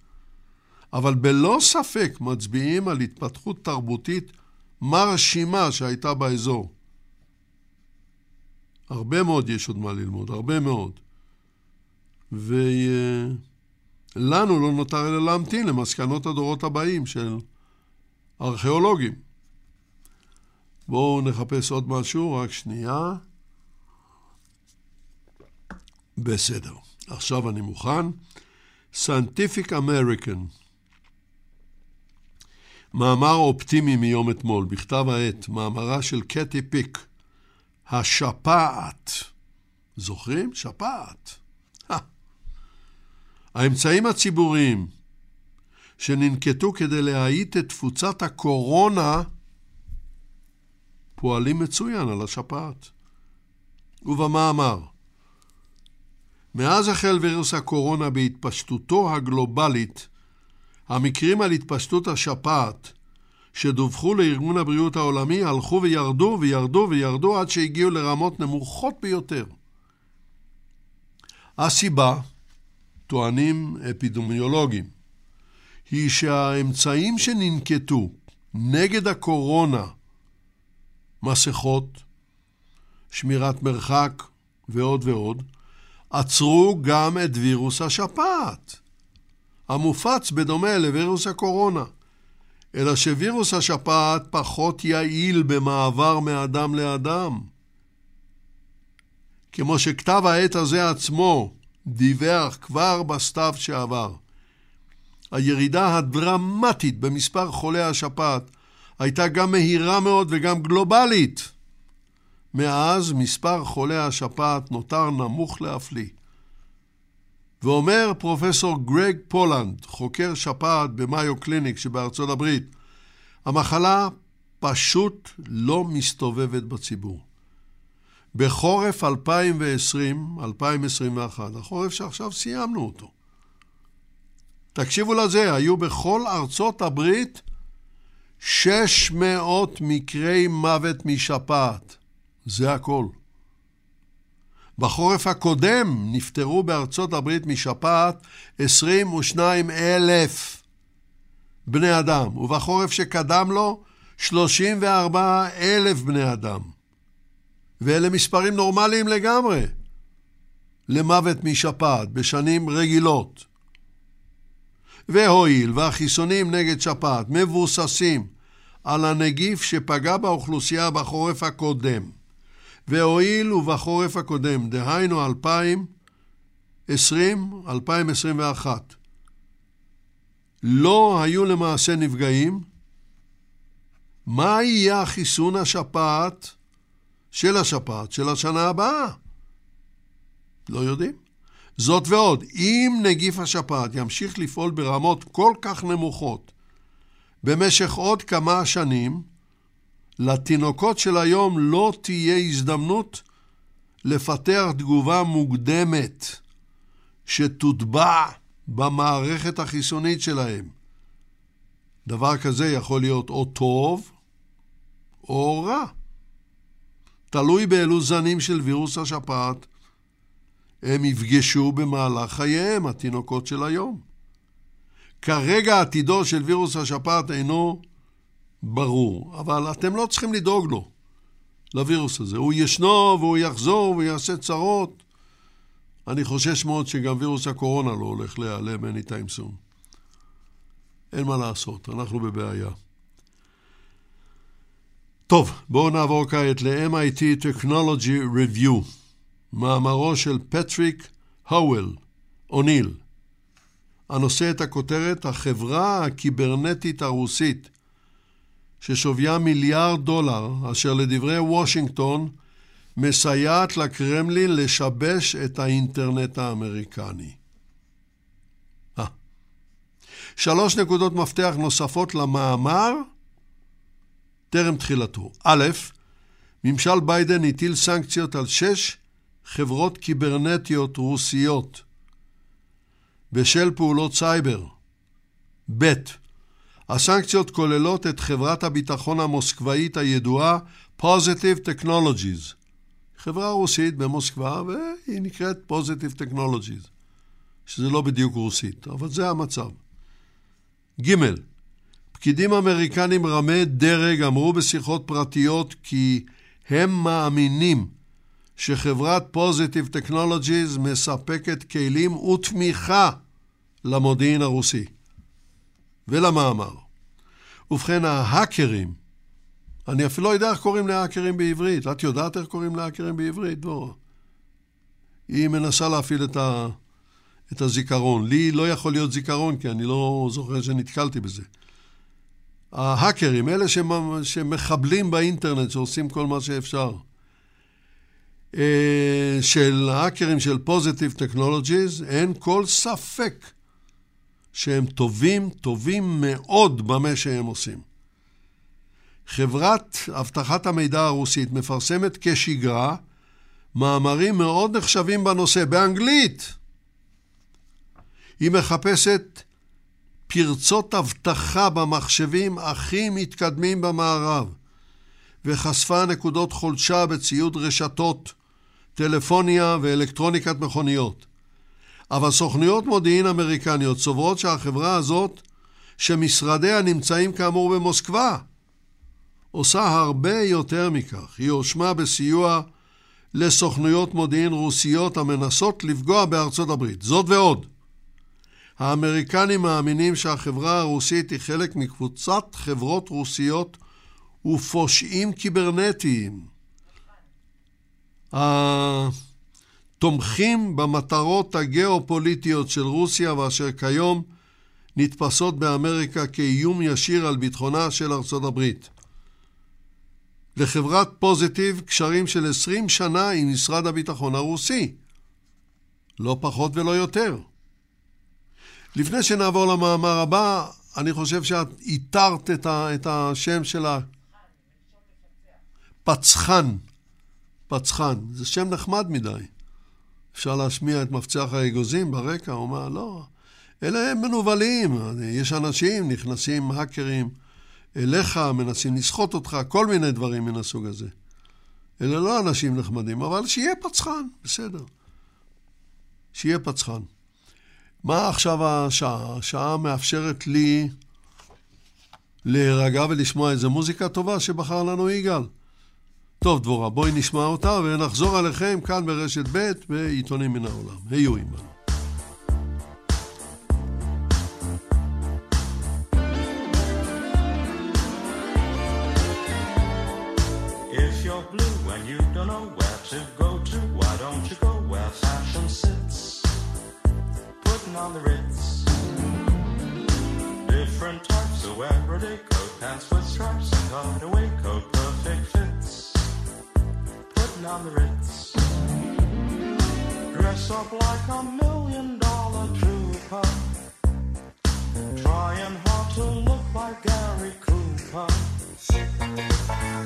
אבל בלא ספק מצביעים על התפתחות תרבותית מרשימה שהייתה באזור. הרבה מאוד יש עוד מה ללמוד, הרבה מאוד. ולנו לא נותר אלא להמתין למסקנות הדורות הבאים של ארכיאולוגים. בואו נחפש עוד משהו, רק שנייה. בסדר, עכשיו אני מוכן. Scientific American, מאמר אופטימי מיום אתמול, בכתב העת, מאמרה של קטי פיק, השפעת. זוכרים? שפעת. האמצעים הציבוריים שננקטו כדי להאיט את תפוצת הקורונה פועלים מצוין על השפעת. ובמאמר, מאז החל וירוס הקורונה בהתפשטותו הגלובלית, המקרים על התפשטות השפעת שדווחו לארגון הבריאות העולמי הלכו וירדו וירדו וירדו עד שהגיעו לרמות נמוכות ביותר. הסיבה, טוענים אפידמיולוגים, היא שהאמצעים שננקטו נגד הקורונה, מסכות, שמירת מרחק ועוד ועוד, עצרו גם את וירוס השפעת, המופץ בדומה לווירוס הקורונה, אלא שווירוס השפעת פחות יעיל במעבר מאדם לאדם. כמו שכתב העת הזה עצמו דיווח כבר בסתיו שעבר. הירידה הדרמטית במספר חולי השפעת הייתה גם מהירה מאוד וגם גלובלית. מאז מספר חולי השפעת נותר נמוך להפליא. ואומר פרופסור גרג פולנד, חוקר שפעת במאיו קליניק שבארצות הברית, המחלה פשוט לא מסתובבת בציבור. בחורף 2020-2021, החורף שעכשיו סיימנו אותו, תקשיבו לזה, היו בכל ארצות הברית 600 מקרי מוות משפעת. זה הכל. בחורף הקודם נפטרו בארצות הברית משפעת 22 אלף בני אדם, ובחורף שקדם לו 34 אלף בני אדם. ואלה מספרים נורמליים לגמרי למוות משפעת בשנים רגילות. והואיל והחיסונים נגד שפעת מבוססים על הנגיף שפגע באוכלוסייה בחורף הקודם, והואיל ובחורף הקודם, דהיינו 2020-2021, לא היו למעשה נפגעים, מה יהיה החיסון השפעת של השפעת של השנה הבאה? לא יודעים. זאת ועוד, אם נגיף השפעת ימשיך לפעול ברמות כל כך נמוכות במשך עוד כמה שנים, לתינוקות של היום לא תהיה הזדמנות לפתח תגובה מוקדמת שתוטבע במערכת החיסונית שלהם. דבר כזה יכול להיות או טוב או רע. תלוי באילו זנים של וירוס השפעת הם יפגשו במהלך חייהם, התינוקות של היום. כרגע עתידו של וירוס השפעת אינו ברור, אבל אתם לא צריכים לדאוג לו, לווירוס הזה. הוא ישנו והוא יחזור ויעשה צרות. אני חושש מאוד שגם וירוס הקורונה לא הולך להיעלם anytime soon. אין מה לעשות, אנחנו בבעיה. טוב, בואו נעבור כעת ל-MIT Technology Review, מאמרו של פטריק הוול, אוניל, הנושא את הכותרת החברה הקיברנטית הרוסית, ששוויה מיליארד דולר, אשר לדברי וושינגטון, מסייעת לקרמלין לשבש את האינטרנט האמריקני. אה. שלוש נקודות מפתח נוספות למאמר טרם תחילתו. א', ממשל ביידן הטיל סנקציות על שש חברות קיברנטיות רוסיות בשל פעולות סייבר. ב. הסנקציות כוללות את חברת הביטחון המוסקבאית הידועה Positive Technologies, חברה רוסית במוסקבה והיא נקראת Positive Technologies, שזה לא בדיוק רוסית, אבל זה המצב. ג. פקידים אמריקנים רמי דרג אמרו בשיחות פרטיות כי הם מאמינים שחברת Positive Technologies מספקת כלים ותמיכה למודיעין הרוסי ולמאמר. ובכן, ההאקרים, אני אפילו לא יודע איך קוראים להאקרים בעברית. את יודעת איך קוראים להאקרים בעברית? לא. היא מנסה להפעיל את, ה, את הזיכרון. לי לא יכול להיות זיכרון, כי אני לא זוכר שנתקלתי בזה. ההאקרים, אלה שמחבלים באינטרנט, שעושים כל מה שאפשר. אה, של האקרים של פוזיטיב טכנולוגיז, אין כל ספק שהם טובים, טובים מאוד במה שהם עושים. חברת אבטחת המידע הרוסית מפרסמת כשגרה מאמרים מאוד נחשבים בנושא, באנגלית. היא מחפשת פרצות אבטחה במחשבים הכי מתקדמים במערב, וחשפה נקודות חולשה בציוד רשתות, טלפוניה ואלקטרוניקת מכוניות. אבל סוכנויות מודיעין אמריקניות סוברות שהחברה הזאת, שמשרדיה נמצאים כאמור במוסקבה, עושה הרבה יותר מכך. היא הואשמה בסיוע לסוכנויות מודיעין רוסיות המנסות לפגוע בארצות הברית. זאת ועוד, האמריקנים מאמינים שהחברה הרוסית היא חלק מקבוצת חברות רוסיות ופושעים קיברנטיים. התומכים במטרות הגיאופוליטיות של רוסיה ואשר כיום נתפסות באמריקה כאיום ישיר על ביטחונה של ארצות הברית. לחברת פוזיטיב קשרים של 20 שנה עם משרד הביטחון הרוסי. לא פחות ולא יותר. לפני שנעבור למאמר הבא, אני חושב שאת איתרת את, ה, את השם של הפצחן. פצחן. זה שם נחמד מדי. אפשר להשמיע את מפצח האגוזים ברקע, הוא אומר, לא, אלה הם מנוולים. יש אנשים, נכנסים האקרים אליך, מנסים לסחוט אותך, כל מיני דברים מן הסוג הזה. אלה לא אנשים נחמדים, אבל שיהיה פצחן, בסדר. שיהיה פצחן. מה עכשיו השעה? השעה מאפשרת לי להירגע ולשמוע איזה מוזיקה טובה שבחר לנו יגאל. טוב, דבורה, בואי נשמע אותה ונחזור עליכם כאן ברשת ב' בעיתונים מן העולם. היו עמנו. on the Ritz. Different types of everyday coat, pants with stripes and cutaway coat, perfect fits. On the Ritz. Dress up like a million dollar trooper. Trying hard to look like Gary Cooper.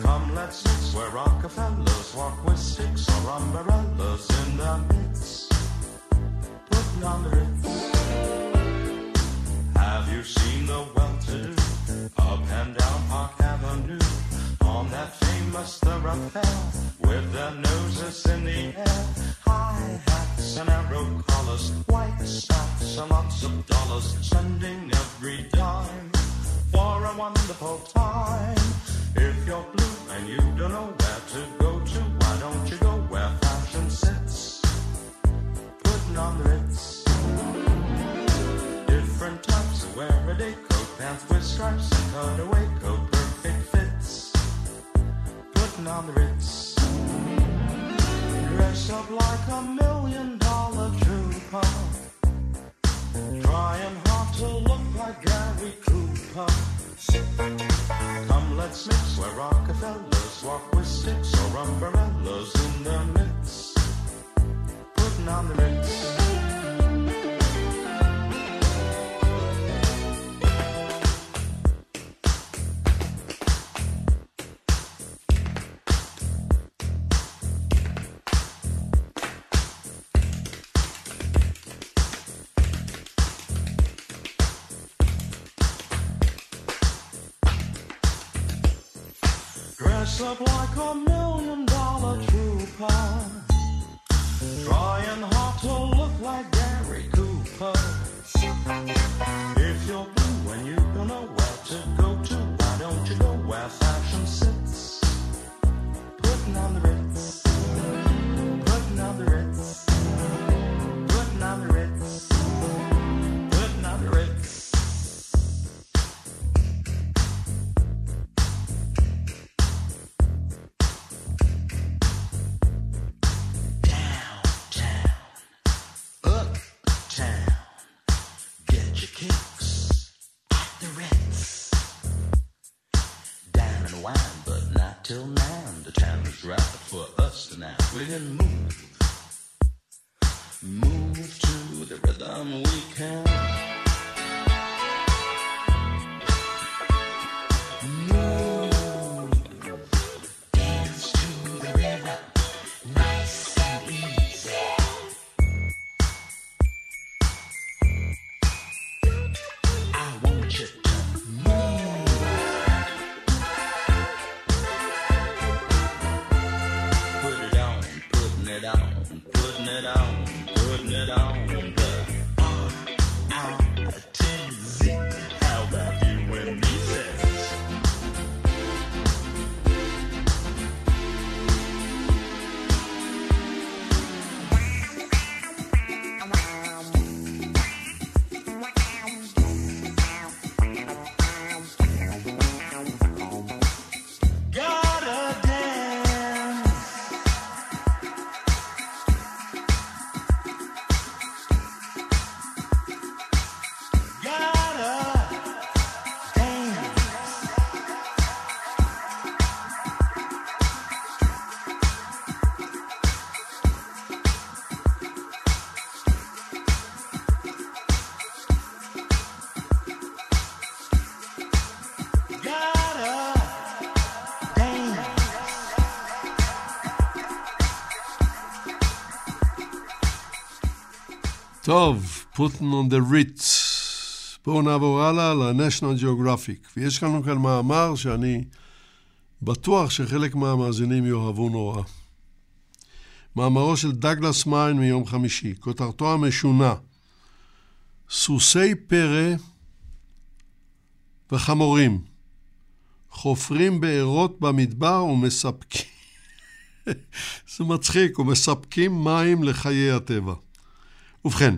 Come, let's mix where Rockefellers walk with sticks or umbrellas in their midst. Putting on the Ritz. Have you seen the well-to-do up and down Park Avenue on that famous thoroughfare with their noses in the air? High hats and arrow collars, white socks and lots of dollars, spending every dime for a wonderful time. If you're blue and you don't know where to go to, why don't you go where fashion sits? Putting on the Ritz different types of wear a day coat, pants with stripes and cutaway coat. Putting on the Ritz. Dress up like a million dollar trooper. Trying hard to look like Gary Cooper. Come, let's mix where Rockefellers walk with sticks or umbrellas in their midst. Putting on the Ritz. Up like a טוב, putting on the Ritz. בואו נעבור הלאה ל-National Geographic. ויש לנו כאן מאמר שאני בטוח שחלק מהמאזינים יאהבו נורא. מאמרו של דגלס מיין מיום חמישי, כותרתו המשונה: סוסי פרא וחמורים חופרים בארות במדבר ומספקים, <laughs> זה מצחיק, ומספקים מים לחיי הטבע. ובכן,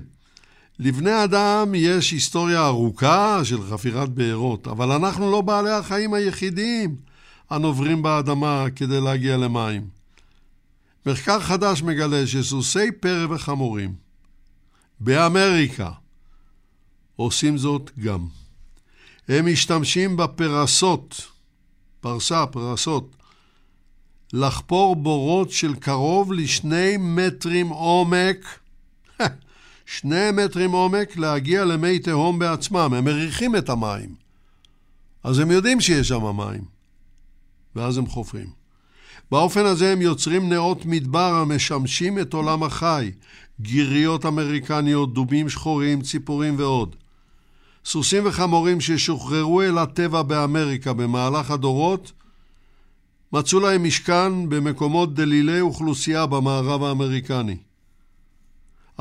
לבני אדם יש היסטוריה ארוכה של חפירת בארות, אבל אנחנו לא בעלי החיים היחידים הנוברים באדמה כדי להגיע למים. מחקר חדש מגלה שסוסי פרא וחמורים באמריקה עושים זאת גם. הם משתמשים בפרסות, פרסה, פרסות, לחפור בורות של קרוב לשני מטרים עומק, שני מטרים עומק להגיע למי תהום בעצמם, הם מריחים את המים. אז הם יודעים שיש שם מים, ואז הם חופרים. באופן הזה הם יוצרים נאות מדבר המשמשים את עולם החי, גיריות אמריקניות, דובים שחורים, ציפורים ועוד. סוסים וחמורים ששוחררו אל הטבע באמריקה במהלך הדורות, מצאו להם משכן במקומות דלילי אוכלוסייה במערב האמריקני.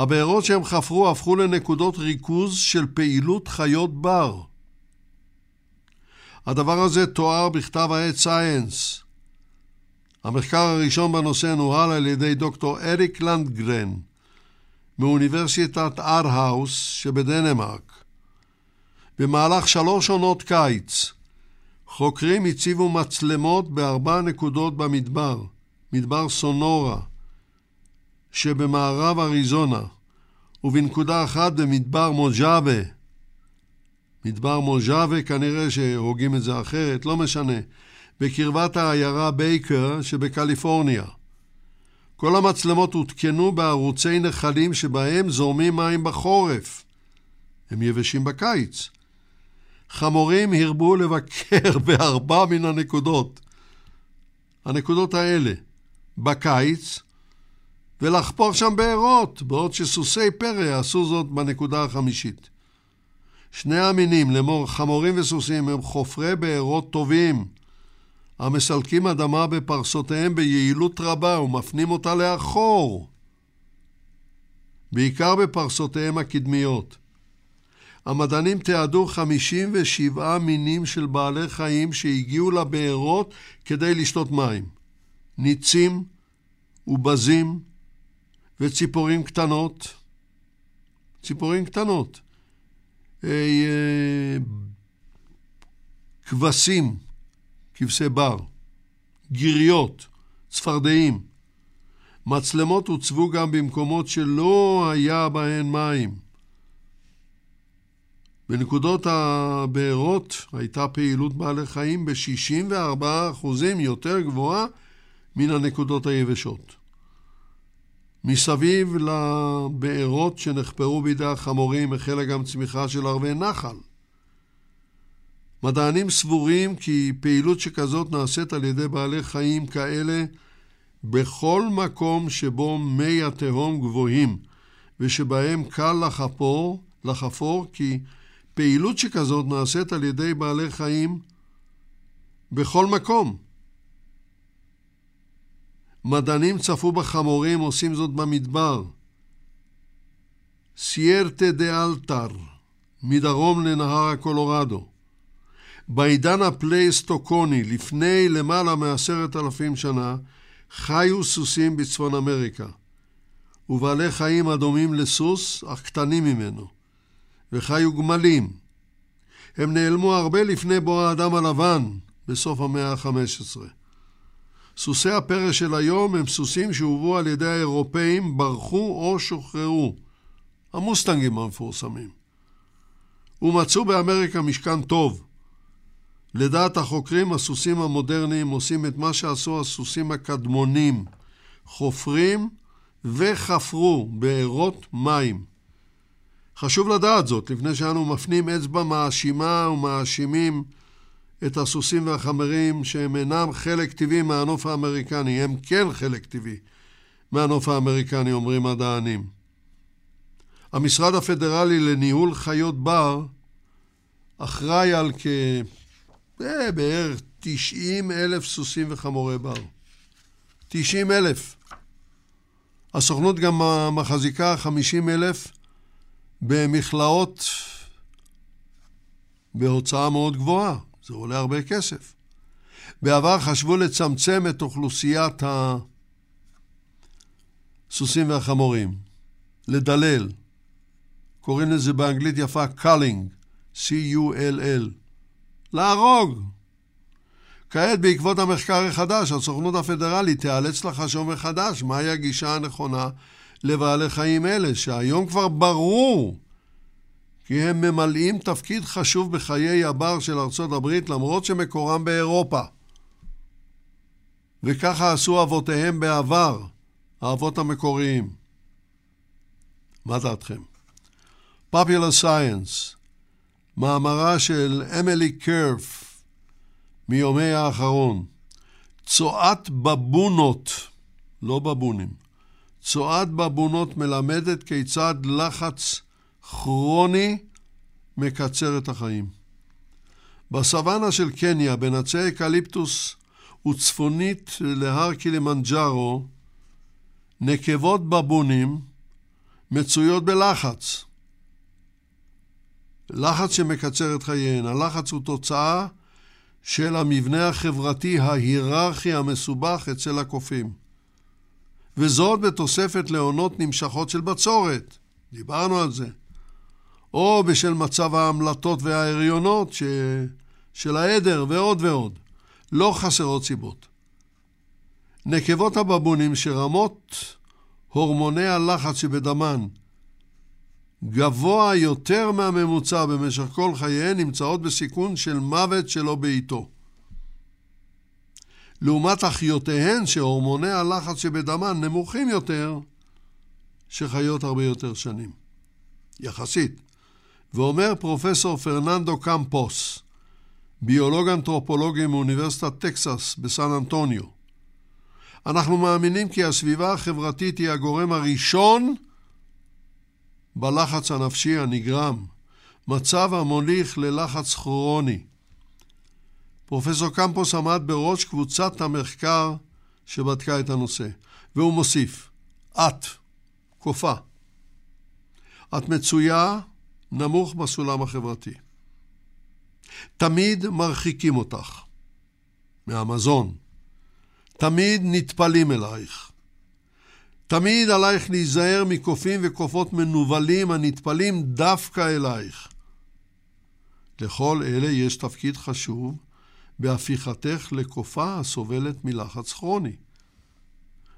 הבארות שהם חפרו הפכו לנקודות ריכוז של פעילות חיות בר. הדבר הזה תואר בכתב העת סייאנס. המחקר הראשון בנושא נוהל על ידי דוקטור אריק לנדגרן מאוניברסיטת ארהאוס שבדנמרק. במהלך שלוש עונות קיץ חוקרים הציבו מצלמות בארבע נקודות במדבר, מדבר סונורה, שבמערב אריזונה, ובנקודה אחת במדבר מוג'אבה. מדבר מוג'אבה כנראה שהוגים את זה אחרת, לא משנה. בקרבת העיירה בייקר שבקליפורניה. כל המצלמות הותקנו בערוצי נחלים שבהם זורמים מים בחורף. הם יבשים בקיץ. חמורים הרבו לבקר <laughs> בארבע מן הנקודות. הנקודות האלה, בקיץ, ולחפור שם בארות, בעוד שסוסי פרא עשו זאת בנקודה החמישית. שני המינים, לאמור חמורים וסוסים, הם חופרי בארות טובים, המסלקים אדמה בפרסותיהם ביעילות רבה ומפנים אותה לאחור, בעיקר בפרסותיהם הקדמיות. המדענים תיעדו 57 מינים של בעלי חיים שהגיעו לבארות כדי לשתות מים. ניצים ובזים וציפורים קטנות. ציפורים קטנות. אה, אה, כבשים, כבשי בר, גיריות, צפרדעים. מצלמות הוצבו גם במקומות שלא היה בהן מים. בנקודות הבארות הייתה פעילות בעלי חיים ב-64% יותר גבוהה מן הנקודות היבשות. מסביב לבארות שנחפרו בידי החמורים החלה גם צמיחה של ערבי נחל. מדענים סבורים כי פעילות שכזאת נעשית על ידי בעלי חיים כאלה בכל מקום שבו מי התהום גבוהים ושבהם קל לחפור, לחפור כי פעילות שכזאת נעשית על ידי בעלי חיים בכל מקום. מדענים צפו בחמורים עושים זאת במדבר. סיירטה דה אלטר, מדרום לנהר הקולורדו. בעידן הפלייסטוקני, לפני למעלה מעשרת אלפים שנה, חיו סוסים בצפון אמריקה, ובעלי חיים הדומים לסוס, אך קטנים ממנו. וחיו גמלים. הם נעלמו הרבה לפני בוא האדם הלבן, בסוף המאה ה-15. סוסי הפרא של היום הם סוסים שהובאו על ידי האירופאים, ברחו או שוחררו. המוסטנגים המפורסמים. ומצאו באמריקה משכן טוב. לדעת החוקרים, הסוסים המודרניים עושים את מה שעשו הסוסים הקדמונים, חופרים וחפרו בארות מים. חשוב לדעת זאת, לפני שאנו מפנים אצבע מאשימה ומאשימים את הסוסים והחמרים שהם אינם חלק טבעי מהנוף האמריקני, הם כן חלק טבעי מהנוף האמריקני, אומרים מדענים. המשרד הפדרלי לניהול חיות בר אחראי על כ... אה, בערך 90 אלף סוסים וחמורי בר. 90 אלף. הסוכנות גם מחזיקה 50 אלף במכלאות בהוצאה מאוד גבוהה. זה עולה הרבה כסף. בעבר חשבו לצמצם את אוכלוסיית הסוסים והחמורים, לדלל. קוראים לזה באנגלית יפה culling, C-U-L-L. להרוג. כעת, בעקבות המחקר החדש, הסוכנות הפדרלית תיאלץ לחשוב מחדש מהי הגישה הנכונה לבעלי חיים אלה, שהיום כבר ברור כי הם ממלאים תפקיד חשוב בחיי הבר של ארצות הברית למרות שמקורם באירופה. וככה עשו אבותיהם בעבר, האבות המקוריים. מה דעתכם? Popular Science, מאמרה של אמילי קרף מיומי האחרון, צואת בבונות, לא בבונים, צואת בבונות מלמדת כיצד לחץ כרוני מקצר את החיים. בסוואנה של קניה, בין עצי אקליפטוס וצפונית להר קילימנג'ארו, נקבות בבונים מצויות בלחץ. לחץ שמקצר את חייהן. הלחץ הוא תוצאה של המבנה החברתי ההיררכי המסובך אצל הקופים. וזאת בתוספת לעונות נמשכות של בצורת. דיברנו על זה. או בשל מצב ההמלטות וההריונות ש... של העדר ועוד ועוד. לא חסרות סיבות. נקבות הבבונים שרמות הורמוני הלחץ שבדמן גבוה יותר מהממוצע במשך כל חייהן נמצאות בסיכון של מוות שלא בעיתו. לעומת אחיותיהן שהורמוני הלחץ שבדמן נמוכים יותר, שחיות הרבה יותר שנים. יחסית. ואומר פרופסור פרננדו קמפוס, ביולוג אנתרופולוגי מאוניברסיטת טקסס בסן אנטוניו. אנחנו מאמינים כי הסביבה החברתית היא הגורם הראשון בלחץ הנפשי הנגרם, מצב המוליך ללחץ כרוני. פרופסור קמפוס עמד בראש קבוצת המחקר שבדקה את הנושא, והוא מוסיף, את, קופה, את מצויה נמוך בסולם החברתי. תמיד מרחיקים אותך מהמזון. תמיד נטפלים אלייך. תמיד עלייך להיזהר מקופים וקופות מנוולים הנטפלים דווקא אלייך. לכל אלה יש תפקיד חשוב בהפיכתך לקופה הסובלת מלחץ כרוני.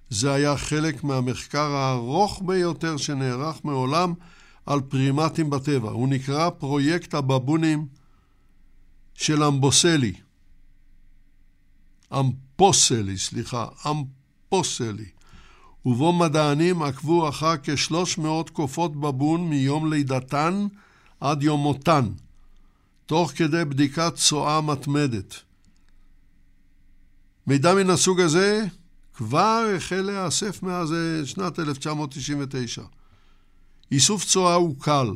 זה היה חלק מהמחקר הארוך ביותר שנערך מעולם על פרימטים בטבע. הוא נקרא פרויקט הבבונים של אמבוסלי. אמפוסלי, סליחה, אמפוסלי. ובו מדענים עקבו אחר כ-300 קופות בבון מיום לידתן עד יום מותן, תוך כדי בדיקת צואה מתמדת. מידע מן הסוג הזה כבר החל להיאסף מאז שנת 1999. איסוף צואה הוא קל,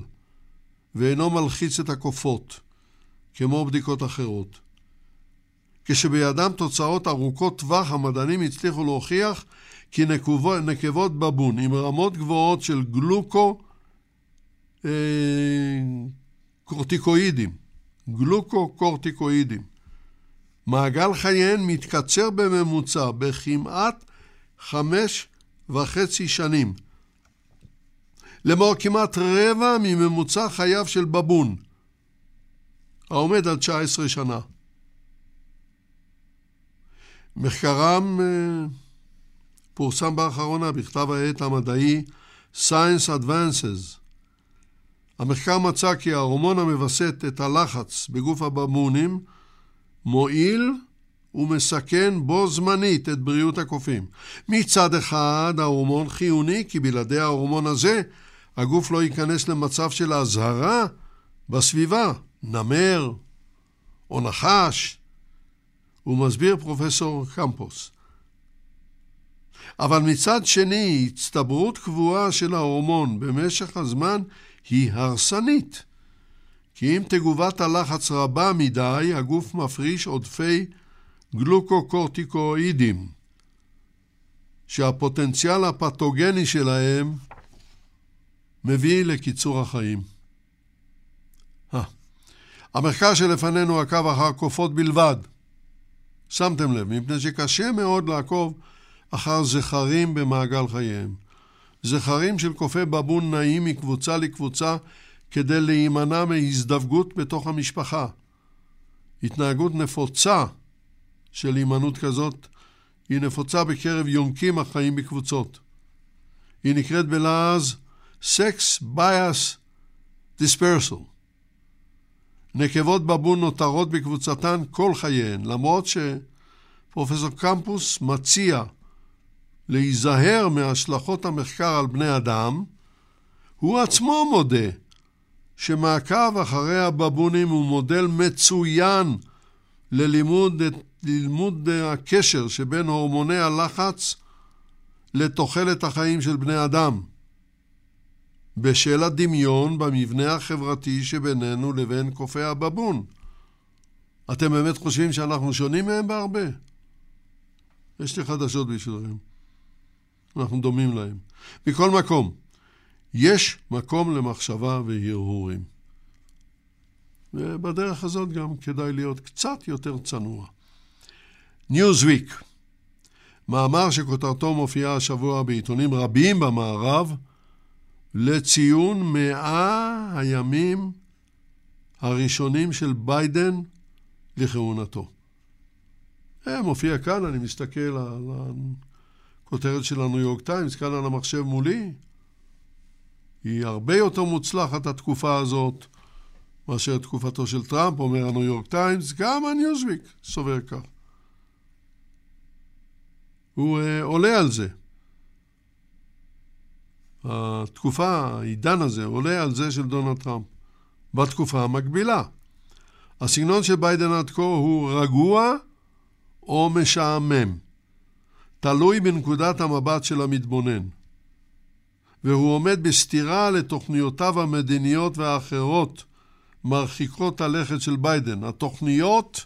ואינו מלחיץ את הקופות, כמו בדיקות אחרות. כשבידם תוצאות ארוכות טווח, המדענים הצליחו להוכיח כי נקבות, נקבות בבון עם רמות גבוהות של גלוקו אה, קורטיקואידים, גלוקו-קורטיקואידים. מעגל חייהן מתקצר בממוצע בכמעט חמש וחצי שנים, לאמור כמעט רבע מממוצע חייו של בבון, העומד על 19 שנה. מחקרם אה, פורסם באחרונה בכתב העת המדעי Science Advances. המחקר מצא כי ההורמון המווסת את הלחץ בגוף הבמונים מועיל ומסכן בו זמנית את בריאות הקופים. מצד אחד ההורמון חיוני כי בלעדי ההורמון הזה הגוף לא ייכנס למצב של אזהרה בסביבה, נמר או נחש, הוא מסביר פרופסור קמפוס. אבל מצד שני, הצטברות קבועה של ההורמון במשך הזמן היא הרסנית. כי אם תגובת הלחץ רבה מדי, הגוף מפריש עודפי גלוקוקורטיקואידים, שהפוטנציאל הפתוגני שלהם מביא לקיצור החיים. ה. המחקר שלפנינו עקב אחר קופות בלבד. שמתם לב, מפני שקשה מאוד לעקוב אחר זכרים במעגל חייהם. זכרים של קופי בבון נעים מקבוצה לקבוצה כדי להימנע מהזדווגות בתוך המשפחה. התנהגות נפוצה של הימנעות כזאת היא נפוצה בקרב יונקים החיים בקבוצות. היא נקראת בלעז Sex Bias Dispersal. נקבות בבון נותרות בקבוצתן כל חייהן, למרות שפרופסור קמפוס מציע להיזהר מהשלכות המחקר על בני אדם, הוא עצמו מודה שמעקב אחרי הבבונים הוא מודל מצוין ללימוד ללימוד הקשר שבין הורמוני הלחץ לתוחלת החיים של בני אדם. בשל הדמיון במבנה החברתי שבינינו לבין קופי הבבון. אתם באמת חושבים שאנחנו שונים מהם בהרבה? יש לי חדשות בשבילכם. אנחנו דומים להם. מכל מקום, יש מקום למחשבה והרהורים. ובדרך הזאת גם כדאי להיות קצת יותר צנוע. ניוזוויק, מאמר שכותרתו מופיעה השבוע בעיתונים רבים במערב, לציון מאה הימים הראשונים של ביידן לכהונתו. זה מופיע כאן, אני מסתכל על הכותרת של הניו יורק טיימס, כאן על המחשב מולי. היא הרבה יותר מוצלחת, התקופה הזאת, מאשר תקופתו של טראמפ, אומר הניו יורק טיימס, גם הניוזוויק סובר כך. הוא uh, עולה על זה. התקופה, העידן הזה, עולה על זה של דונלד טראמפ. בתקופה המקבילה. הסגנון של ביידן עד כה הוא רגוע או משעמם. תלוי בנקודת המבט של המתבונן. והוא עומד בסתירה לתוכניותיו המדיניות והאחרות מרחיקות הלכת של ביידן. התוכניות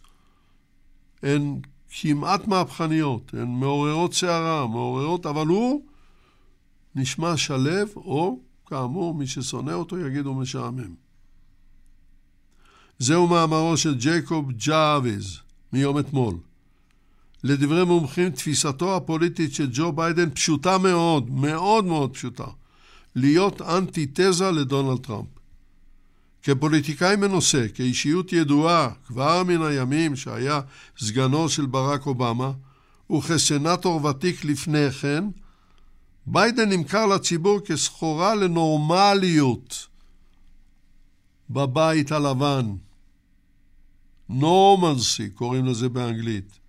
הן כמעט מהפכניות, הן מעוררות סערה, מעוררות, אבל הוא נשמע שלו, או כאמור, מי ששונא אותו יגיד הוא משעמם. זהו מאמרו של ג'ייקוב ג'ארוויס מיום אתמול. לדברי מומחים, תפיסתו הפוליטית של ג'ו ביידן פשוטה מאוד, מאוד מאוד פשוטה. להיות אנטי-תזה לדונלד טראמפ. כפוליטיקאי מנוסה, כאישיות ידועה כבר מן הימים שהיה סגנו של ברק אובמה, וכסנטור ותיק לפני כן, ביידן נמכר לציבור כסחורה לנורמליות בבית הלבן. נורמלסי קוראים לזה באנגלית.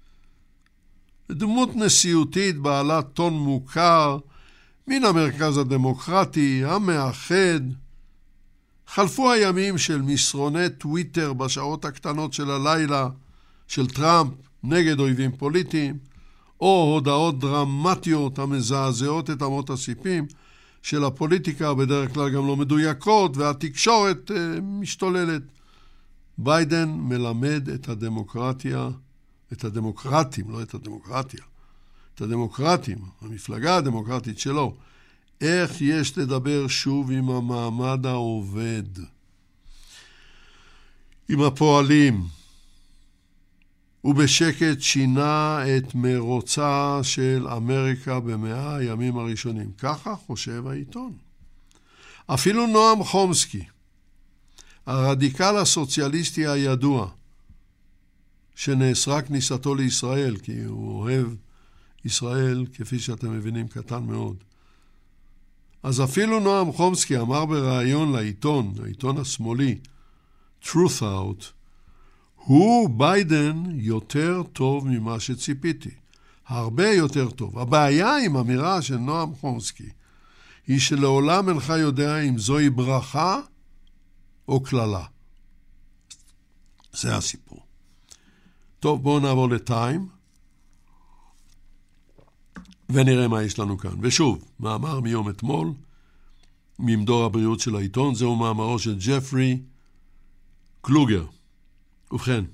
דמות נשיאותית בעלת טון מוכר מן המרכז הדמוקרטי, המאחד. חלפו הימים של מסרוני טוויטר בשעות הקטנות של הלילה של טראמפ נגד אויבים פוליטיים, או הודעות דרמטיות המזעזעות את אמות הסיפים של הפוליטיקה, בדרך כלל גם לא מדויקות, והתקשורת uh, משתוללת. ביידן מלמד את הדמוקרטיה, את הדמוקרטים, לא את הדמוקרטיה, את הדמוקרטים, המפלגה הדמוקרטית שלו, איך יש לדבר שוב עם המעמד העובד, עם הפועלים, ובשקט שינה את מרוצה של אמריקה במאה הימים הראשונים. ככה חושב העיתון. אפילו נועם חומסקי, הרדיקל הסוציאליסטי הידוע, שנאסרה כניסתו לישראל, כי הוא אוהב ישראל, כפי שאתם מבינים, קטן מאוד. אז אפילו נועם חומסקי אמר בריאיון לעיתון, העיתון השמאלי, Truth Out, הוא, ביידן, יותר טוב ממה שציפיתי. הרבה יותר טוב. הבעיה עם אמירה של נועם חומסקי היא שלעולם אינך יודע אם זוהי ברכה או קללה. זה הסיפור. טוב, בואו נעבור לטיים. ונראה מה יש לנו כאן. ושוב, מאמר מיום אתמול, ממדור הבריאות של העיתון, זהו מאמרו של ג'פרי קלוגר. ובכן,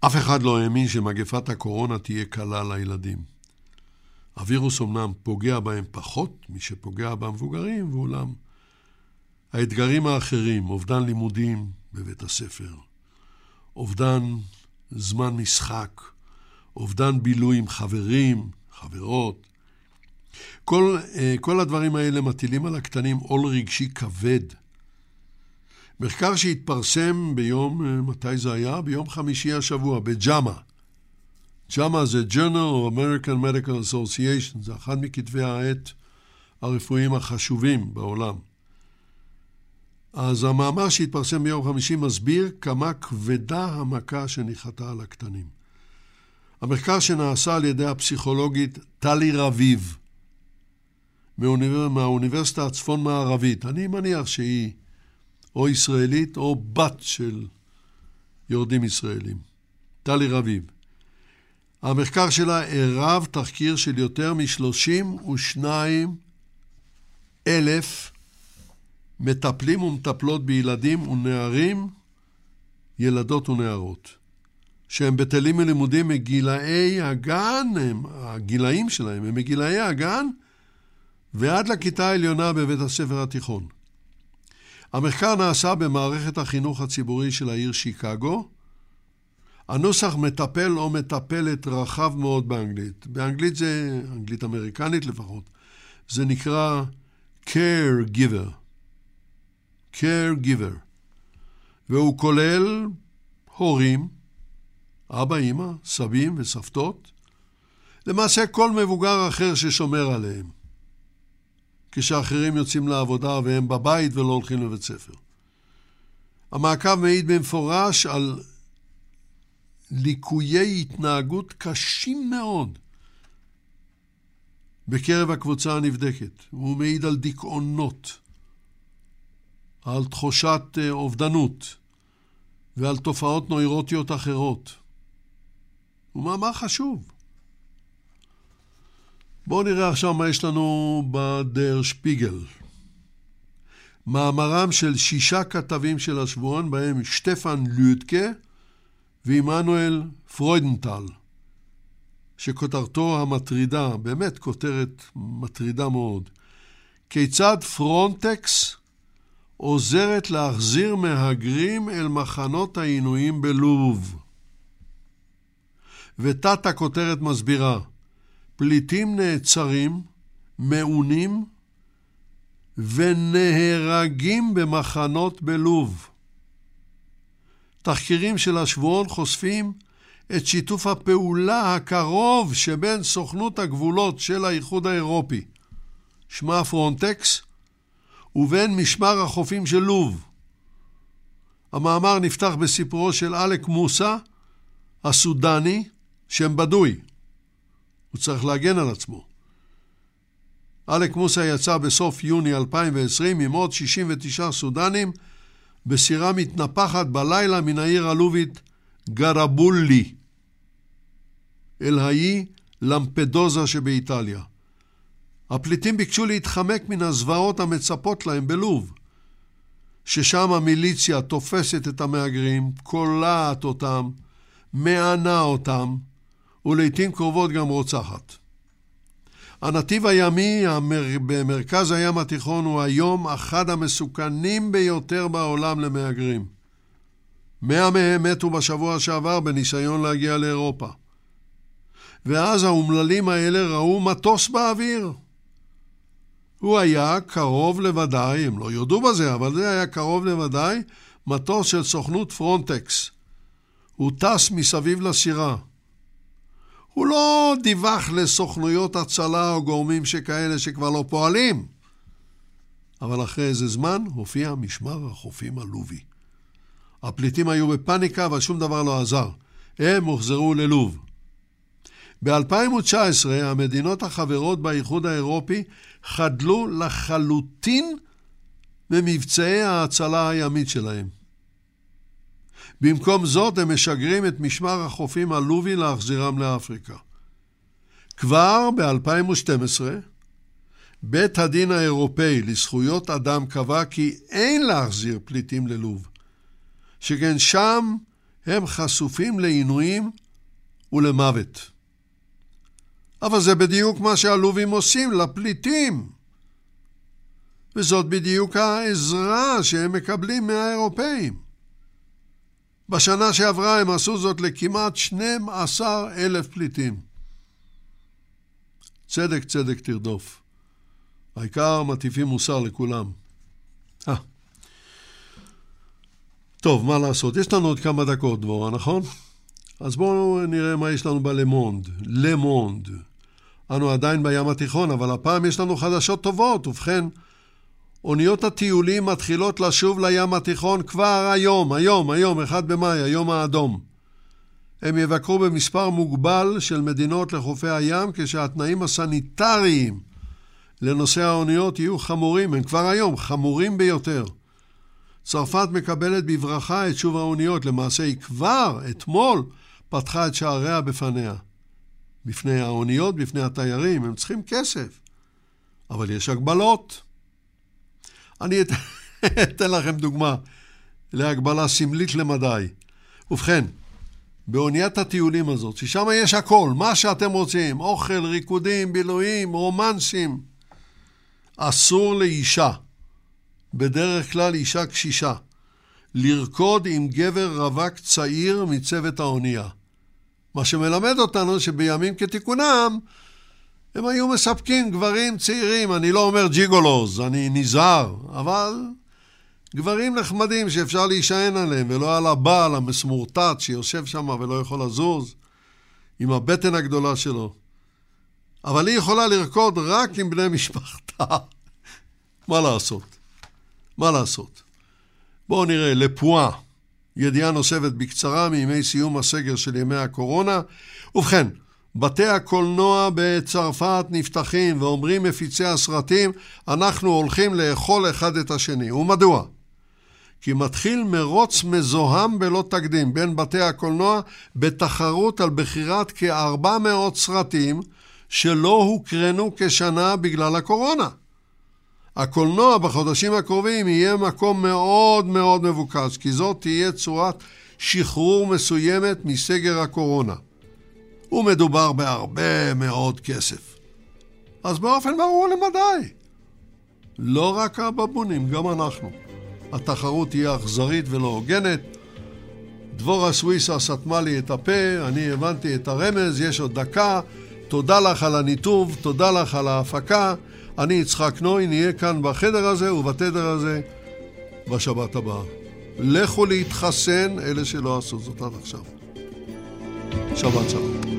אף אחד לא האמין שמגפת הקורונה תהיה קלה לילדים. הווירוס אמנם פוגע בהם פחות משפוגע במבוגרים, ואולם האתגרים האחרים, אובדן לימודים בבית הספר, אובדן זמן משחק, אובדן בילוי עם חברים, חברות, כל, אה, כל הדברים האלה מטילים על הקטנים עול רגשי כבד. מחקר שהתפרסם ביום, אה, מתי זה היה? ביום חמישי השבוע, בג'אמה. ג'אמה זה Journal of American Medical Association, זה אחד מכתבי העת הרפואיים החשובים בעולם. אז המאמר שהתפרסם ביום חמישי מסביר כמה כבדה המכה שניחתה על הקטנים. המחקר שנעשה על ידי הפסיכולוגית טלי רביב מהאוניבר... מהאוניברסיטה הצפון-מערבית, אני מניח שהיא או ישראלית או בת של יורדים ישראלים, טלי רביב. המחקר שלה ערב תחקיר של יותר מ-32 אלף מטפלים ומטפלות בילדים ונערים, ילדות ונערות, שהם בטלים מלימודים מגילאי הגן, הם, הגילאים שלהם הם מגילאי הגן ועד לכיתה העליונה בבית הספר התיכון. המחקר נעשה במערכת החינוך הציבורי של העיר שיקגו. הנוסח מטפל או מטפלת רחב מאוד באנגלית. באנגלית זה, אנגלית אמריקנית לפחות, זה נקרא caregiver. caregiver. והוא כולל הורים, אבא, אימא, סבים וסבתות, למעשה כל מבוגר אחר ששומר עליהם. כשאחרים יוצאים לעבודה והם בבית ולא הולכים לבית ספר. המעקב מעיד במפורש על ליקויי התנהגות קשים מאוד בקרב הקבוצה הנבדקת. הוא מעיד על דיכאונות, על תחושת אה, אובדנות ועל תופעות נוירוטיות אחרות. הוא מאמר חשוב. בואו נראה עכשיו מה יש לנו בדר שפיגל. מאמרם של שישה כתבים של השבועון, בהם שטפן לודקה ועמנואל פרוידנטל, שכותרתו המטרידה, באמת כותרת מטרידה מאוד, כיצד פרונטקס עוזרת להחזיר מהגרים אל מחנות העינויים בלוב. ותת הכותרת מסבירה, פליטים נעצרים, מעונים ונהרגים במחנות בלוב. תחקירים של השבועון חושפים את שיתוף הפעולה הקרוב שבין סוכנות הגבולות של האיחוד האירופי, שמה פרונטקס, ובין משמר החופים של לוב. המאמר נפתח בסיפורו של אלק מוסא, הסודני, שם בדוי. הוא צריך להגן על עצמו. אלק מוסא יצא בסוף יוני 2020 עם עוד 69 סודנים בסירה מתנפחת בלילה מן העיר הלובית גרבולי אל האי למפדוזה שבאיטליה. הפליטים ביקשו להתחמק מן הזוועות המצפות להם בלוב, ששם המיליציה תופסת את המהגרים, קולעת אותם, מענה אותם, ולעיתים קרובות גם רוצחת. הנתיב הימי במרכז הים התיכון הוא היום אחד המסוכנים ביותר בעולם למהגרים. מאה מהם מתו בשבוע שעבר בניסיון להגיע לאירופה. ואז האומללים האלה ראו מטוס באוויר. הוא היה קרוב לוודאי, הם לא יודו בזה, אבל זה היה קרוב לוודאי, מטוס של סוכנות פרונטקס. הוא טס מסביב לסירה. הוא לא דיווח לסוכנויות הצלה או גורמים שכאלה שכבר לא פועלים. אבל אחרי איזה זמן הופיע משמר החופים הלובי. הפליטים היו בפאניקה אבל שום דבר לא עזר. הם הוחזרו ללוב. ב-2019 המדינות החברות באיחוד האירופי חדלו לחלוטין ממבצעי ההצלה הימית שלהם. במקום זאת הם משגרים את משמר החופים הלובי להחזירם לאפריקה. כבר ב-2012, בית הדין האירופאי לזכויות אדם קבע כי אין להחזיר פליטים ללוב, שכן שם הם חשופים לעינויים ולמוות. אבל זה בדיוק מה שהלובים עושים לפליטים. וזאת בדיוק העזרה שהם מקבלים מהאירופאים. בשנה שעברה הם עשו זאת לכמעט 12 אלף פליטים. צדק צדק תרדוף. העיקר מטיפים מוסר לכולם. אה. טוב, מה לעשות? יש לנו עוד כמה דקות, דבורה, נכון? אז בואו נראה מה יש לנו בלמונד. למונד. אנו עדיין בים התיכון, אבל הפעם יש לנו חדשות טובות. ובכן, אוניות הטיולים מתחילות לשוב לים התיכון כבר היום, היום, היום, 1 במאי, היום האדום. הם יבקרו במספר מוגבל של מדינות לחופי הים, כשהתנאים הסניטריים לנושא האוניות יהיו חמורים, הם כבר היום חמורים ביותר. צרפת מקבלת בברכה את שוב האוניות, למעשה היא כבר, אתמול, פתחה את שעריה בפניה. בפני האוניות, בפני התיירים, הם צריכים כסף. אבל יש הגבלות. אני את... אתן לכם דוגמה להגבלה סמלית למדי. ובכן, באוניית הטיולים הזאת, ששם יש הכל, מה שאתם רוצים, אוכל, ריקודים, בילויים, רומנסים, אסור לאישה, בדרך כלל אישה קשישה, לרקוד עם גבר רווק צעיר מצוות האונייה. מה שמלמד אותנו שבימים כתיקונם הם היו מספקים גברים צעירים, אני לא אומר ג'יגולוז, אני נזהר, אבל גברים נחמדים שאפשר להישען עליהם, ולא על הבעל המסמורטט שיושב שם ולא יכול לזוז, עם הבטן הגדולה שלו. אבל היא יכולה לרקוד רק עם בני משפחתה. <laughs> מה לעשות? מה לעשות? בואו נראה, לפואה, ידיעה נוספת בקצרה מימי סיום הסגר של ימי הקורונה. ובכן, בתי הקולנוע בצרפת נפתחים ואומרים מפיצי הסרטים, אנחנו הולכים לאכול אחד את השני. ומדוע? כי מתחיל מרוץ מזוהם בלא תקדים בין בתי הקולנוע בתחרות על בחירת כ-400 סרטים שלא הוקרנו כשנה בגלל הקורונה. הקולנוע בחודשים הקרובים יהיה מקום מאוד מאוד מבוקש, כי זאת תהיה צורת שחרור מסוימת מסגר הקורונה. ומדובר בהרבה מאוד כסף. אז באופן ברור למדי. לא רק הבבונים, גם אנחנו. התחרות תהיה אכזרית ולא הוגנת. דבורה סוויסה סתמה לי את הפה, אני הבנתי את הרמז, יש עוד דקה. תודה לך על הניתוב, תודה לך על ההפקה. אני יצחק נוי, נהיה כאן בחדר הזה ובתדר הזה בשבת הבאה. לכו להתחסן, אלה שלא עשו זאת עד עכשיו. שבת שלום.